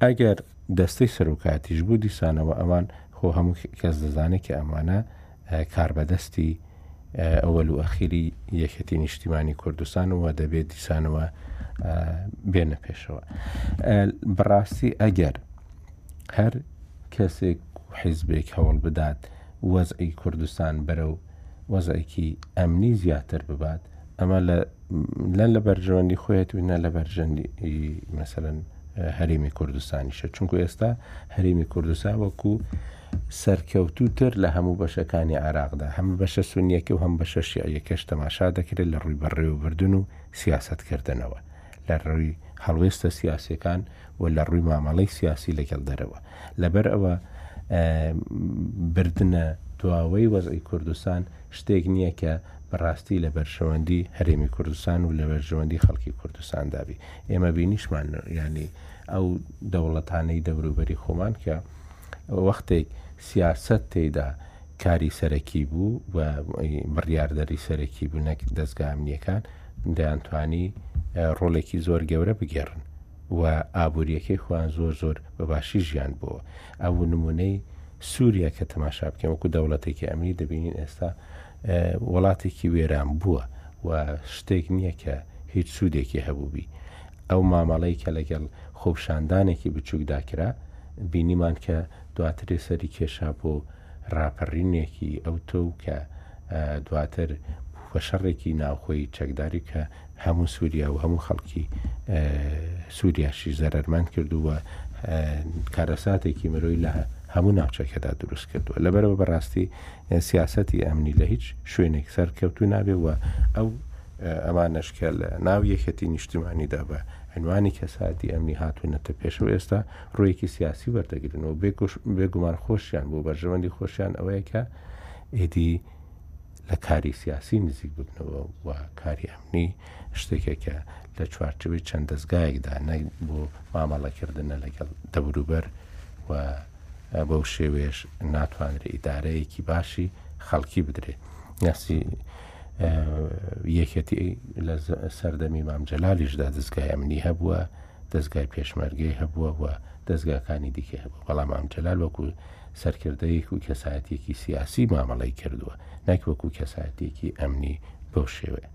ئەگەر دەستەی سەرۆکاتیش بوو دیسانەوە ئەوان خۆ هەموو کەس دەزانێت کە ئەمانە کاربەدەستی ئەوەل و ئەخیری یەکێتی نیشتیمانی کوردستان و دەبێت دیسانەوە بێنە پێشەوە بەڕاستی ئەگەر هەر کەسێک حیزبێک هەوڵ بدات وەزعی کوردستان بەرە و وەزعێکی ئەمنی زیاتر ببات ئەمە لە لە بەرژەوەندی خۆیەت و نە لە بەرژەندی مەسەن هەرێمی کوردستانیشە چونکو ئێستا هەرێمی کوردستان وەکو سەرکەوتووتر لە هەموو بەشەکانی عێراقدا، هەم بەشە سوننییەکە و هەم بەشە شیعییەکەش تەماشا دەکرێت لە ڕووی بەڕێوەبردن و سیاسەتکردنەوە، لە ڕووی هەڵوێستە سیاسییەکان و لە ڕووی مامەڵەی سیاسی لەگەڵ دەرەوە. لەبەر ئەوە بردنە دواوەی وەزعی کوردستان شتێک نییە کە بە ڕاستی لە بەرژەوەندی هەرێمی کوردستان و لە بەرژەوەندی خەڵکی کوردستاندا بی. ئێمە بینیشمان یانی ئەو دەوڵەتانەی دەوروبەری خۆمان کە وەختێک سیاسەت تێیدا کاری سەرەکی بوو و بڕیاردەری سەرەکی بوو نەک دەزگا ئەمنییەکان دەیانتوانی ڕۆڵێکی زۆر گەورە بگێڕن و ئابووریەکەی خۆیان زۆر زۆر بەباشی ژیان بووە ئەو نمونەی سووریا کە تەماشا بکەین وەکو دەوڵەتێکی ئەمنی دەبینین ئێستا وڵاتێکی وێران بووە و شتێک نییە کە هیچ سوودێکی هەبووبی ئەو مامەڵەی کە لەگەڵ خۆپیشاندانێکی بچووکدا کرا، بینیمان کە دواتر سەری کێشا بۆ ڕاپەڕینێکی ئەوتۆ کە دواتر بوو بە شەڕێکی ناوخۆی چەکداری کە هەموو سووریا و هەموو خەڵکی سووریاشی زەرەرمەند کردو و کارەساتێکی مرۆی لە هەموو ناوچەکەدا دروست کردووە لەبەرەوە بەڕاستی سیاستی ئەمنی لە هیچ شوێنێک سەرکەوتو نابێ و ئەو ئەمانەش کە لە ناو یەکێتی نیشتیمانیدا بە عنوانی کەسایەتی ئەمنی هاتوونەتە پێشەوە ئێستا ڕوویەکی سیاسی وەردەگرن و بێگومان خۆشیان بۆ بەرژەوەندی خۆشیان ئەوەیە کە ئیدی لە کاری سیاسی نزیک ببنەوە و کاری ئەمنی شتێکە کە لە چوارچەوەی چەند دەستگایەکدا نەک بۆ مامەڵەکردنە لەگەڵ دەوروبەر و بەو شێوێش ناتوانرێت ئیدارەیەکی باشی خەڵکی بدرێت ناسی یەکێتی لە سەردەمی مام جەلالیشدا دەستگای ئەمنی هەبووە دەستگای پێشمەرگەی هەبووە و دەستگاکانی دیکە هەبوو بەڵام مام جەلال وەکو سەرکردەیەک و کەسایەتێکی سیاسی مامەڵی کردووە نەک وەکو کەسایەتێکی ئەمنی بەو شێوەیە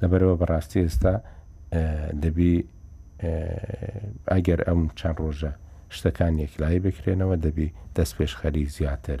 لەبەرەوە بەڕاستی ئێستا دەبی ئەگەر ئەم چەند ڕۆژە شتەکان یەکلایی بکرێنەوە دەبی دەست پێشخەری زیاتر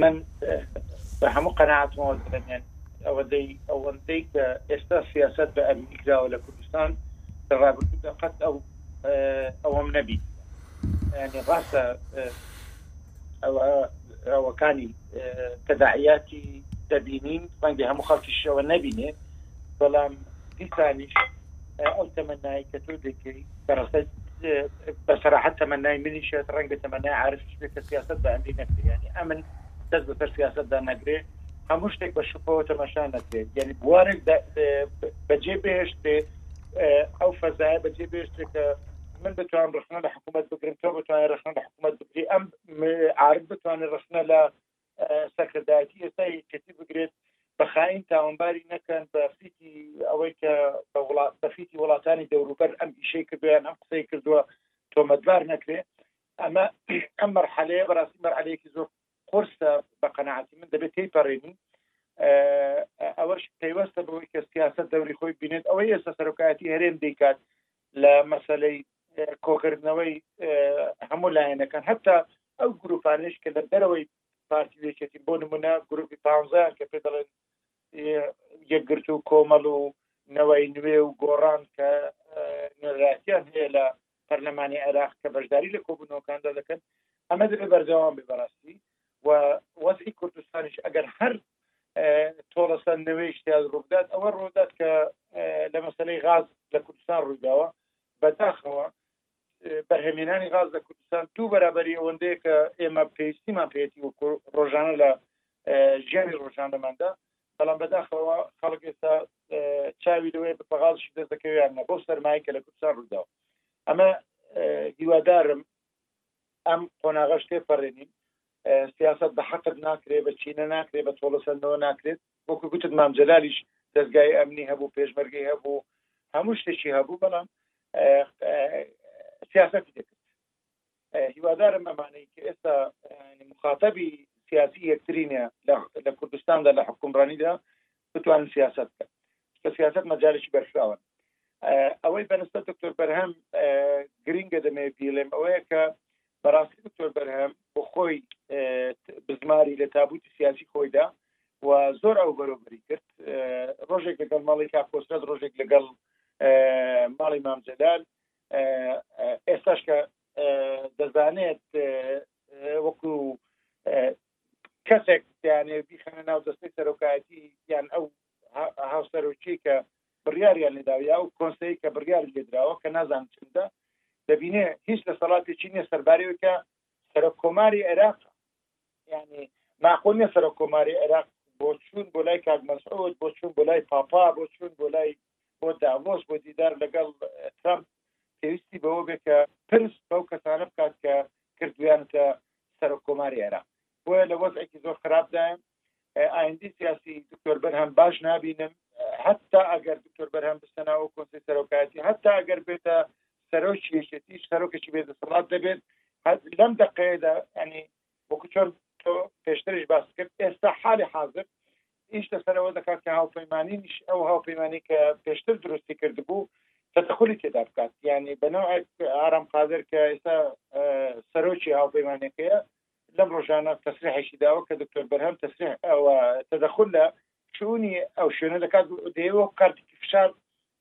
من بە هەموو قەنەعاتمەوە دەڵێن ئەوەندەی ئەوەندەی کە ئێستا سیاست بە ئەمنی کراوە لە کوردستان لە ڕابردوودا قەت ئەو ئەوەم نەبی ڕاستە ئەوە ئەوەکانی تەداعیاتی دەبینین ڕەنگە هەموو خەڵکی شەوە نەبینێ بەڵام دیسانیش ئەو تەمەنای کە تۆ دەکەیت بەڕاستی بەسەراحەت تەمەنای منیشێت ڕەنگە تەمەنای عرفش بێت کە سیاست بە ئەمری نەکرێ ینی ئەمن دەست بەسەر سیاستدا نەگرێ هەموو شتێک بە شوپەوە تەماشا نەکرێت یعنی بوارێک بەجێ بهێشت بێ ئەو فەزایە بەجێ بێشت کە من بتوان ڕخنە لە حکوومەت بگرم تۆ بتوانێت ڕخنە لە حکوومەت بگری ئەم عرب بتوانێت ڕخنە لە سەکردایەتی ئێستا یەکێتی بگرێت بە خاین تاوانباری نەکەن بە فیتی ئەوەی کە بە وڵات بە فیتی وڵاتانی دەوروبەر ئەم ئیشەی کردویان ئەم قسەی کردووە تۆمەتبار نەکرێت ئەمە ئەم مەرحەلەیە بەڕاستی مەرحەلەیەکی زۆر قرسە بە قەنەعاتی من دەبێت تێی پەڕێنین ئەوەش پەیوەستە بەوەی کە سیاست دەوری خۆی بینێت ئەوەی ئێستا سەرۆکایەتی هەرێم دەیکات لە مەسلەی کۆکردنەوەی هەموو لایەنەکان هەتا ئەو گروپانش کە لە دەرەوەی پارتی وێچێتی بۆ نمونە گروپی پانزیان کە پێ دەڵێن یەکگرت و کۆمەڵ و نەوەی نوێ و گۆڕان کە نوێڕاستیان هەیە لە پەرلەمانی عێراق کە بەشداری لە کۆبوونەوەکاندا دەکەن ئەمە دەبێ بەردەوام بێ بەڕاستی و وەزعی کوردستانیش ئەگەر هەر تۆڵەسەر نوێی شتیاد ڕووبدات ئەوە ڕوودات کە لە مەسلەی غاز لە کوردستان ڕوویداوە بەداخەوە بەرهەمێنانی غاز لە کوردستان دوو بەرابەری ئەوەندەیە کە ئێمە پێویستیمان پێێتی وەکو ڕۆژانە لە ژیانی ڕۆژانەماندا بەڵام بەداخەوە خەڵک ئێستا چاوی لەوەیە بە پەغاڵشی دەست دەکەویان نە بۆ سەرمایکە لە کوردستان ڕووداوە ئەمە هیوادارم ئەم قۆناغەش تێپەرێنین سیاست بە حەقت ناکرێ بە چینە ناکرێ بە تۆڵەسەندەوە ناکرێت وەکو گوتت مام جەلالیش دەستگای ئەمنی هەبوو پێشمەرگەی هەبوو هەموو شتێکی هەبوو بەڵام سیاستی دەکرد هیوادارم ئەمانەی کە ئێستا مخاتبی سیاسی یەکترینە لە کوردستاندا لە حکومڕانیدا بتوانن سیاست بکەن کە سیاست مەجارێکی بەرفراوان ئەوەی بەرستە دکتۆر بەرهەم گرنگە دەمێ بیڵێم ئەوەیە کە بەڕاستی دکتۆر بەرهەم بۆ خۆی بزماری لە تابوتی سیاسی خۆیدا و زۆر ئەو بەرەوبەری کرد ڕۆژێک لەگەڵ ماڵی کاپۆسرەت ڕۆژێک لەگەڵ ماڵی مامجلال ئێستاش کە دەزانێت وەکو کەسێک دەیانەوێت بیخەنە ناو دەستەی سەرۆکایەتی یان ئەو هاوسەرۆکی کە بڕیاریان لێداوە یا ئەو کۆنسەی کە بڕیاری لێدراوە کە نازان چندە دەبینێ هیچ دەسەڵاتێکی نیە سەربارەیەکە سەرۆک کۆماری عێراق ینی ماخۆ نیە سەرۆک کۆماری عێراق بۆ چوون بۆ لای کاک مەسعود بۆ چوون بۆ لای پاپا بۆ چوون بۆ لای بۆ داڤۆس بۆ دیدار لەگەڵ ترامپ پێویستی بەوە بێت کە پرس بەو کەسانە بکات کە کردویانتە سەرۆک کۆماری عێراق بۆیە لە وەزعێکی زۆر خراپدایە ئایندی سیاسی دکتۆر بەرهەم باش نابینم حتا ئەگەر دکتۆر بەرهەم بستەناوە کۆنسی سەرۆکایەتی حتا ئەگەر بێتە سەرۆکی یەکێتی سەرۆکێکی بێ دەسەڵات دەبێت لەم دقەیەدا ئەنی وەکو چۆن تۆ پێشترش باس کرد ئێستا حالی حاضر ئیش لەسەر ئەوە دەکات کە هاوپەیمانیش ئەو هاوپەیمانی کە پێشتر دروستی کردبوو تەدخلی تێدا بکات یعنی بە نەوەک ئارام قادر کە ئێستا سەرۆکی هاوپەیمانەکەیە لەم ڕۆژانە تەسریحێکی داوە کە دکتۆر بەرهەم تەسریح ئەوە تەدەخل لە شوونی ئەو شوێنە دەکات دەیەوە کارتێکی فشار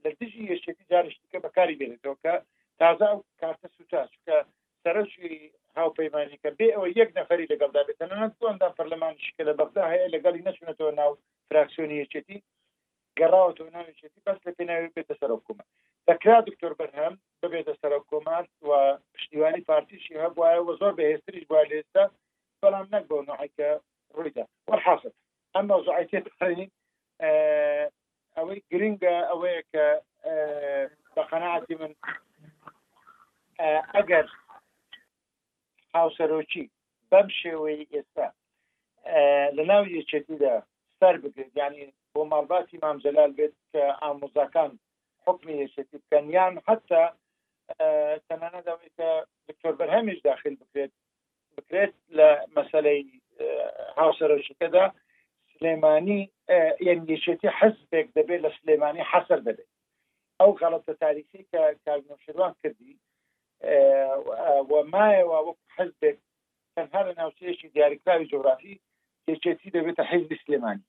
لە دژی یەکێتی جارشتەکە بەکاری بێنێتەوە کە تازە ئەو کارتە سووتا چکە سەرەکی هاوپەیمانیەکە بێ ئەوە یەک نەفەری لەگەڵدا بێت تەنانەت بۆ ئەندام پەرلەمانیشی کە لە بەغدا هەیە لەگەڵی نەچونەتەوە ناو فراکسیۆنی یەکێتی گەڕاوەتەوە ناو یەکێتی بەس لە پێناوی بێتە سەر حکوومەت دەکرا دکتۆر بەرهەم ببێتە سەر حکوومەت و پشتیوانی پارتیشی هەبواە و زۆر بەهێزتریش بووە لێستا بەڵام نەک بەو نوعی کە ڕوویدا وەحاصل ئەم مەوزوعی تێ بخەین ئەوەی گرنگە ئەوەیە کە بە قەنەعاتی من ئەگەر هاوسەرۆکی بەم شێوەی ئێستا لە ناو یەکێتیدا سەر بگرێت ینی بۆ ماڵباتی مامجلال بێت کە ئامۆزاکان حکمی یەکێتی بکەن یان حتا تەنانەدەوەی کە دکتۆر بەرهەمیش داخل بکرێت بکرێت لە مەسلەی هاوسەرۆکیکەدا سلێمانی یەنگێچێتی حەزبێک دەبێت لە سلێمانی حەسەر دەبێت ئەو غەڵەتە تاریخی کە کارنوشروان کردی و مایەوە وەک حەزبێک تەنها لە ناوچەیەکی دیاریکراوی جغرافی یەکێتی دەبێتە حیزبی سلێمانی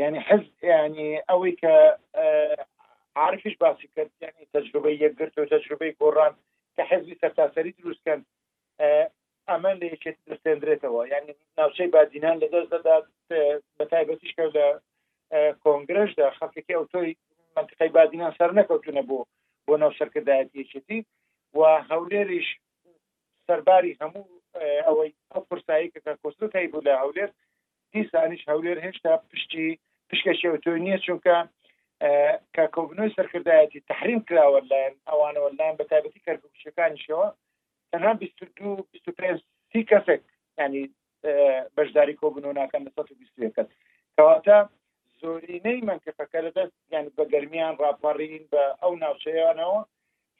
یعنی حز ینی ئەوەی کە عرفش باسی کرد ینی تەجروبەی یەکگرت و تەجروبەی گۆڕان کە حزبی سەرتاسەری دروستکەن ئەمە لە یەکێتی دەستێندرێتەوە یعنی ناوچەی بادینان لە دەست دەدات بە تایبەتیشکە لە کۆنگرەشدا خەفێکی ئەو تۆی منتقی بادینان سەر نەکەوتونە بۆ بۆ ناو سەرکردایەتی یەکێتی و هەولێریش سەرباری هەموو ئەوەی ئەو قورسایی کە کۆسلکەی بوو لە هەولێر دیسانیش هەولێر هێشتا پشتی پشکەشی ئەو تۆی نییە چونکە کە کۆبنەوەی سەرکردایەتی تحریم کراوە لایەن ئەوانەوە لایەن بە تایبەتی کەرکوچەکانیشەوە تەنها بیست و دوو بیست و پێنج سی کەسێک ینی بەشداری کۆبنەوە ناکەن لە سەد و بیست کەس کەواتە زۆرینەی منتیقەکە لە دەست یان بە گەرمیان ڕاپەڕین بە ئەو ناوچەیانەوە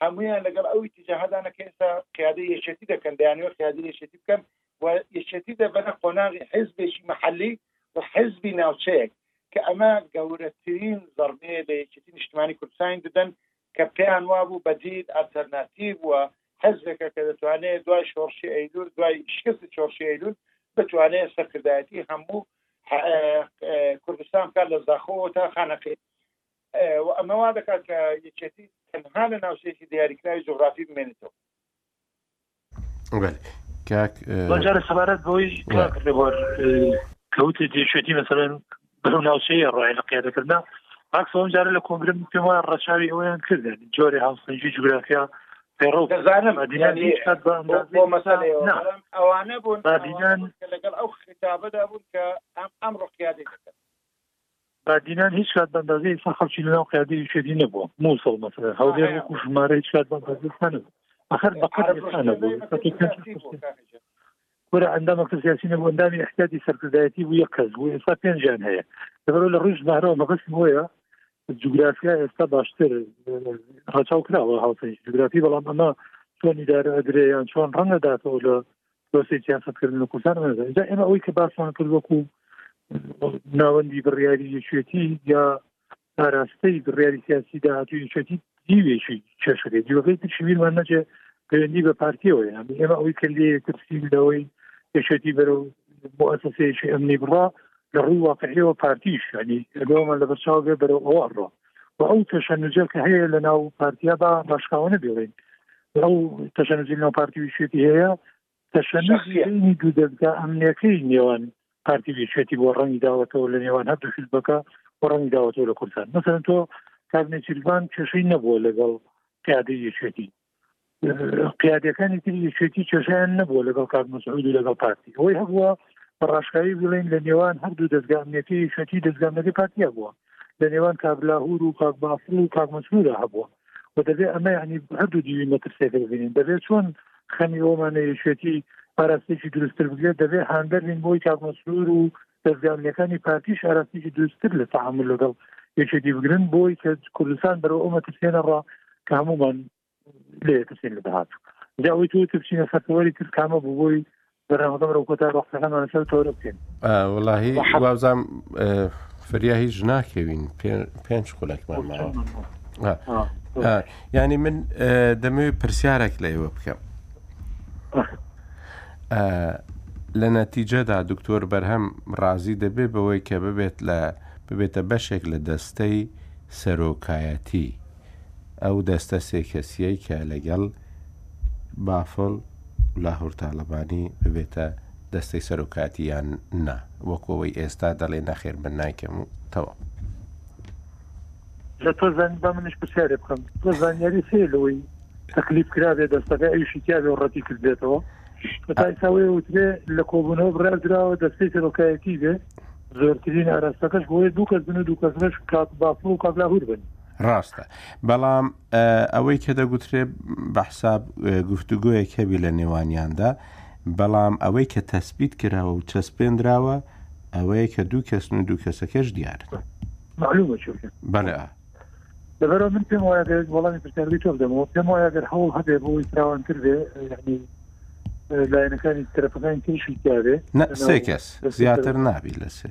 هەمویان لەگەڵ ئەوی تجاهدانە کە ئێستا قیادە یەکێتی دەکەن دەیانوێ قیادە یەکێتی بکەن و یەکێتی دەبەرە قۆناغی حزبێکی محلی و حزبی ناوچەیەک کە ئەمە گەورەترین زەربەیە لە یەکێتی نیشتمانی کوردستانی دەدەن کە پێیان وابوو بەدیل، ئەلتەرناتیڤ، و حزبێکە کە دەتوانێت دوای شۆڕشی ئەیلول، دوای شکستی شۆڕشی ئەیلول، بتوانێت سەرکردایەتی هەموو کوردستان بکات لە زاخۆوە تا خانەقین. و ئەمە وا دەکات کە یەکێتی تەنها لە ناوچەیەکی دیاریکراوی جوغرافی بمێنێتەوە. سەبارەت بۆی کەوت دێشێتی مەسەرەن بەرو ناوچەیە ڕای لە قیادەکردنا ماکسەوەم جارە لە کۆنگرم پێم وایە ڕەچاوی ئەویان کردن جۆرە هاوسەنجی جوگرافیا پەیڕەو دەزانم ئەوانە بوون لەگەڵ ئەو ختابەدا بوون کە ئەم ئەم ڕقیادی دەکەن بادینان هیچ کات بەندازی ئیسا خەڵکی لەناو قیادی شێدی نەبووە مووسڵ مەسەر هەولێر وەکو ژمارە هیچ کات بەندازیخانە ئەخر بەقەرخانە بوو وەرە ئەندامە کە سیاسی نەبوو ئەندامی احتیادی سەرکردایەتی بوو یە کەس بوو ئێستا پێنجیان هەیە لەبەرەوە لە ڕووی ژمارەوە مەبەست بۆیە جوگرافیا ئێستا باشتر ڕچاو کراوە هاوسەنج جوگرافی بەڵام ئەمە چۆن ئیدارە ئەدرێ یان چۆن ڕەنگەداتەوە لە پرۆسەی سیاسەتکردن و قورسان ئەمە دەزانێت جا ئێمە ئەوەی کە باسمان کرد وەکو ناوەندی بڕیاری یەکێتی یا پاراستەی بڕیاری سیاسی داهاتوو یەکێتی دیوێکی کێشەکەی دیوەکەی تر شویرمان نەجێ پەیوەندی بە پارتیەوە یان ئێمە ئەوەی کە لێ ترسیم لەوەی یەکێتی بەرەو مؤسسەیەکی ئەمنی بڕا لە ڕووی واقعیەوە پارتیش ینی ئەگەوەمان لە بەرچاو بێ بەرەو ئەوە ڕۆ و ئەو تەشەنجە کە هەیە لە ناو پارتیا بە ڕاشکاوانە بێڵین ئەو تەشەنەجی ناو پارتی ویشێتی هەیە تەشەنەجی دوو دەزگا ئەمنیەکەی نێوان پارتی ویشێتی بۆ ڕەنگی داوەتەوە لە نێوان هەردوو حزبەکە بۆ ڕەنگی داوەتەوە لە کوردستان مەسەن تۆ کابنێ چیربان کێشەی نەبووە لەگەڵ پیادەی یەکێتی قیادەکانی تری یەکێتی کێشیان نەبووە لەگەڵ کاک مسعود و لەگەڵ پارتی ئەوەی هەبووە بەڕاشکاوی بڵین لە نێوان هەردوو دەستگامنێتی شەتی دەستگامەکە پارتیا بووە لە نێوان کابلاهور و کاک بافل و کاک مسعورە هەبووە و دەبێ ئەمە یعنی هەردوو دیوی مەترسێکە ببینین دەبێت چۆن خەمی ئەومانە یەکێتی پاراستێکی دروستتر بگرێت دەبێت هاندەر بین بۆی کاکمەسرور و دەستگاملەکانی پارتیش ئاراستێکی دروستتر لە تعامل لەگەڵ یەکێتی بگرن بۆی کە کوردستان بەرەوە ئەو مەترسێنە ڕا کە هەمومان لێ ترسین لە داهاتوو جاوی توی ترسینە سەرەوەری تر کامە بووی بەرنامەکەم رۆ کۆتا بە قسەکەمان لەسەر تۆرە بکەین وەڵاهی وابزانم فریا هیچ ناکەوین پێنج خولەکمان ماوە ینی من دەمەوێت پرسیارێک لە ئێوە بکەم لە نەتیجەدا دکتۆر بەرهەم ڕازی دەبێ بەوەی کە ببێت لە ببێتە بەشێک لە دەستەی سەرۆکایەتی ئەو دەستە سێ کەسییەی کە لەگەڵ بافڵ لاهور تاڵەبانی ببێتە دەستەی سەرۆکاتی یان نا وەکو ئەوەی ئێستا دەڵێ نەخێر من نایکەم و تەوا لە تۆ زانین بە منش پرسیارێ بکەم تۆ زانیاری سێ لەوەی تەکلیف کرا بێ دەستەکە ئەوشی تیا بێ ڕەتی کردێتەوە تایساوەیە وترێ لە کۆبوونەوە بڕازراوە دەستەی سەرۆکایەتی بێ زۆرترین ئاراستەکەش بۆیە دوو کەس بن و دوو کەسش کاک بافڵ و کاک لاهور بن ڕاستە بەڵام ئەوەی کە دەگوترێ بەحساب گفتوگۆیەک هەبی لە نێوانیاندا بەڵام ئەوەی کە تەسبیت کراوە و چەسپێنراوە ئەوەیە کە دوو کەسن و دوو کەسەکەش دیار بەە لەبەرەوە من پێم وایە دەێت وەڵامی پرسیاربی تۆ بدەمەوە پێم وایە گەر هەوڵ هەبێ بۆی فراوانتر بێ یعنی لایەنەکانی تەرەفەکانی تریشی تیاێ سێ کەس زیاتر نابی لەسێ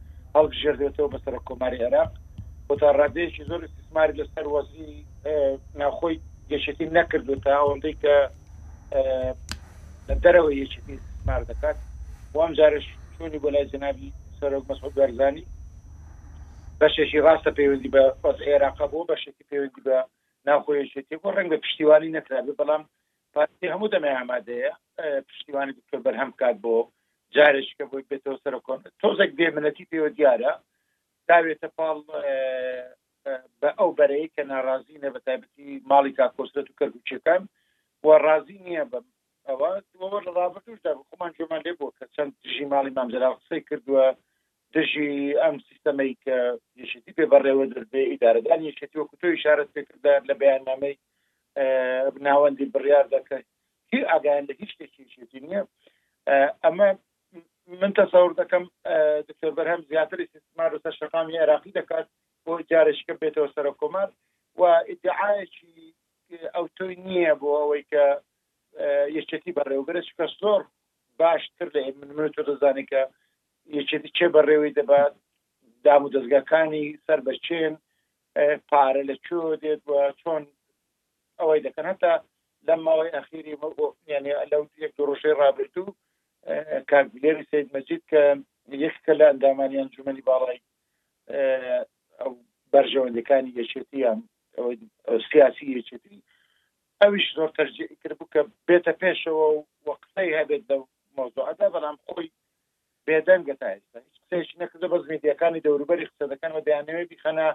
هەڵبژێردرێتەوە بە سەرۆککۆماری عێراق و تا ڕادەیەکی زۆر استثماری لەسەر وەزیری ناخۆی یەکێتی نەکردو تا ئەوەندەی کە لە دەرەوە یەکێتی استثمار دەکات وام جارش چۆنی بۆ لای جنابی سەرۆک مەسعود بەرزانی بەشێکی ڕاستە پەیوەندی بە وەز عێراق بۆ بەشێکی پەیوەندی بە ناخۆیەکێتی بۆ ڕەنگە پشتیوانی نەکرابێ بەڵام پارتی هەموو دەمێ ئامادەیە پشتیوانی دکتۆر بەرهەم بکات بۆ جارێکە بۆی بێتەوە سەرکۆن تۆزێک بێ منەتی پێوە دیارە داوێتە پاڵ بە ئەو بەرەیە کە ناڕازی نە بە تایبەتی ماڵی کاکۆسرەت و کەرگوچەکان و ڕازی نییە بە ئەوە لە ڕابردوشدا خۆمان جۆمان لێ بووە کە چەند دژی ماڵی مامجلال قسەی کردووە دژی ئەم سیستەمەی کە یەکێتی پێ بەڕێوە دەربێ ئیدارەدانی یەکێتی وەکو تۆی شارەت پێکردا لە بەیاننامەی ناوەندی بڕیار دەکە هی ئاگایان لە هیچ شتێکیشێتی نییە ئەمە من تەسەور دەکەم دکتۆر بەرهەم زیاتری سیستمان و سەر شەقامی عێراقی دەکات بۆ جارشکە بێتەوە سەرۆک کۆمار و ئیدعاەکی ئەو تۆی نییە بۆ ئەوەی کە یەکێتی بەڕێوبرە چکە زۆر باشتر لە من من تۆ دەزانانی کە یەکێتی چێ بەڕێوەی دەبات دام و دەستگاکانی سەر بە چێن پارە لە چۆ دێت و چۆن ئەوەی دەکەن هەتا لەم ماوەی ئەخیری یعنی لەو یەک دو ڕۆژەی ڕابردوو کاک بلێری سید مەجید کە یەککە لە ئەندامانی ئەنجومەنی باڵای ئەو بەرژەوەندەکانی یەکێتیان سیاسی یەکێتی ئەویش زۆر تەرجیعی کرد بوو کە بێتە پێشەوە و قسەی هەبێت لەو مۆزوعدا بەڵام خۆی بێدەنگە تا ئێستا هیچ قسەیەکی نەکردوە بەس میدیاکانی دەوروبەری قسە دەکەن و دەیانەوێ بیخەنە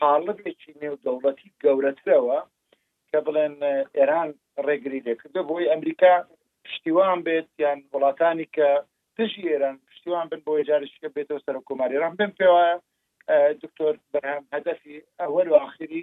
قاڵبێکی نێو دەوڵەتی گەورەترەوە کە بڵێن ئێران ڕێگری لێکردە بۆی ئەمریکا پشتیوان بێت یان وڵاتانی کە دژی ئێران پشتیوان بن بۆ جارشکە بێتەوە سەر کۆماریران بم پێوە دکتۆر بەرهام هەدەفی ئەوەل و آخری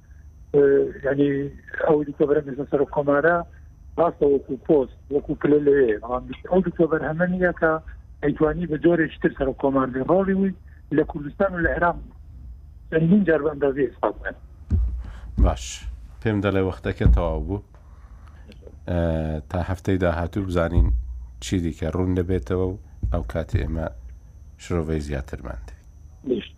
ینی ئەو دیکە بەرە بزن سەر کۆمارە ڕاستە وەکو پۆست وەکو پلە لێ ئەو دیکە بەرهەمە نییە کە ئەیتوانی بە جۆرێکی تر سەر کۆمار بێ ڕۆڵی وی لە کوردستان و لە عێراق چەندین جار بە ئەندازی حساب باش پێم دەڵێ وەختەکە تەواو بوو تا هەفتەی داهاتوو بزانین چی دیکە ڕوون دەبێتەوە و ئەو کاتی ئێمە شرۆڤەی زیاترمان دەوێت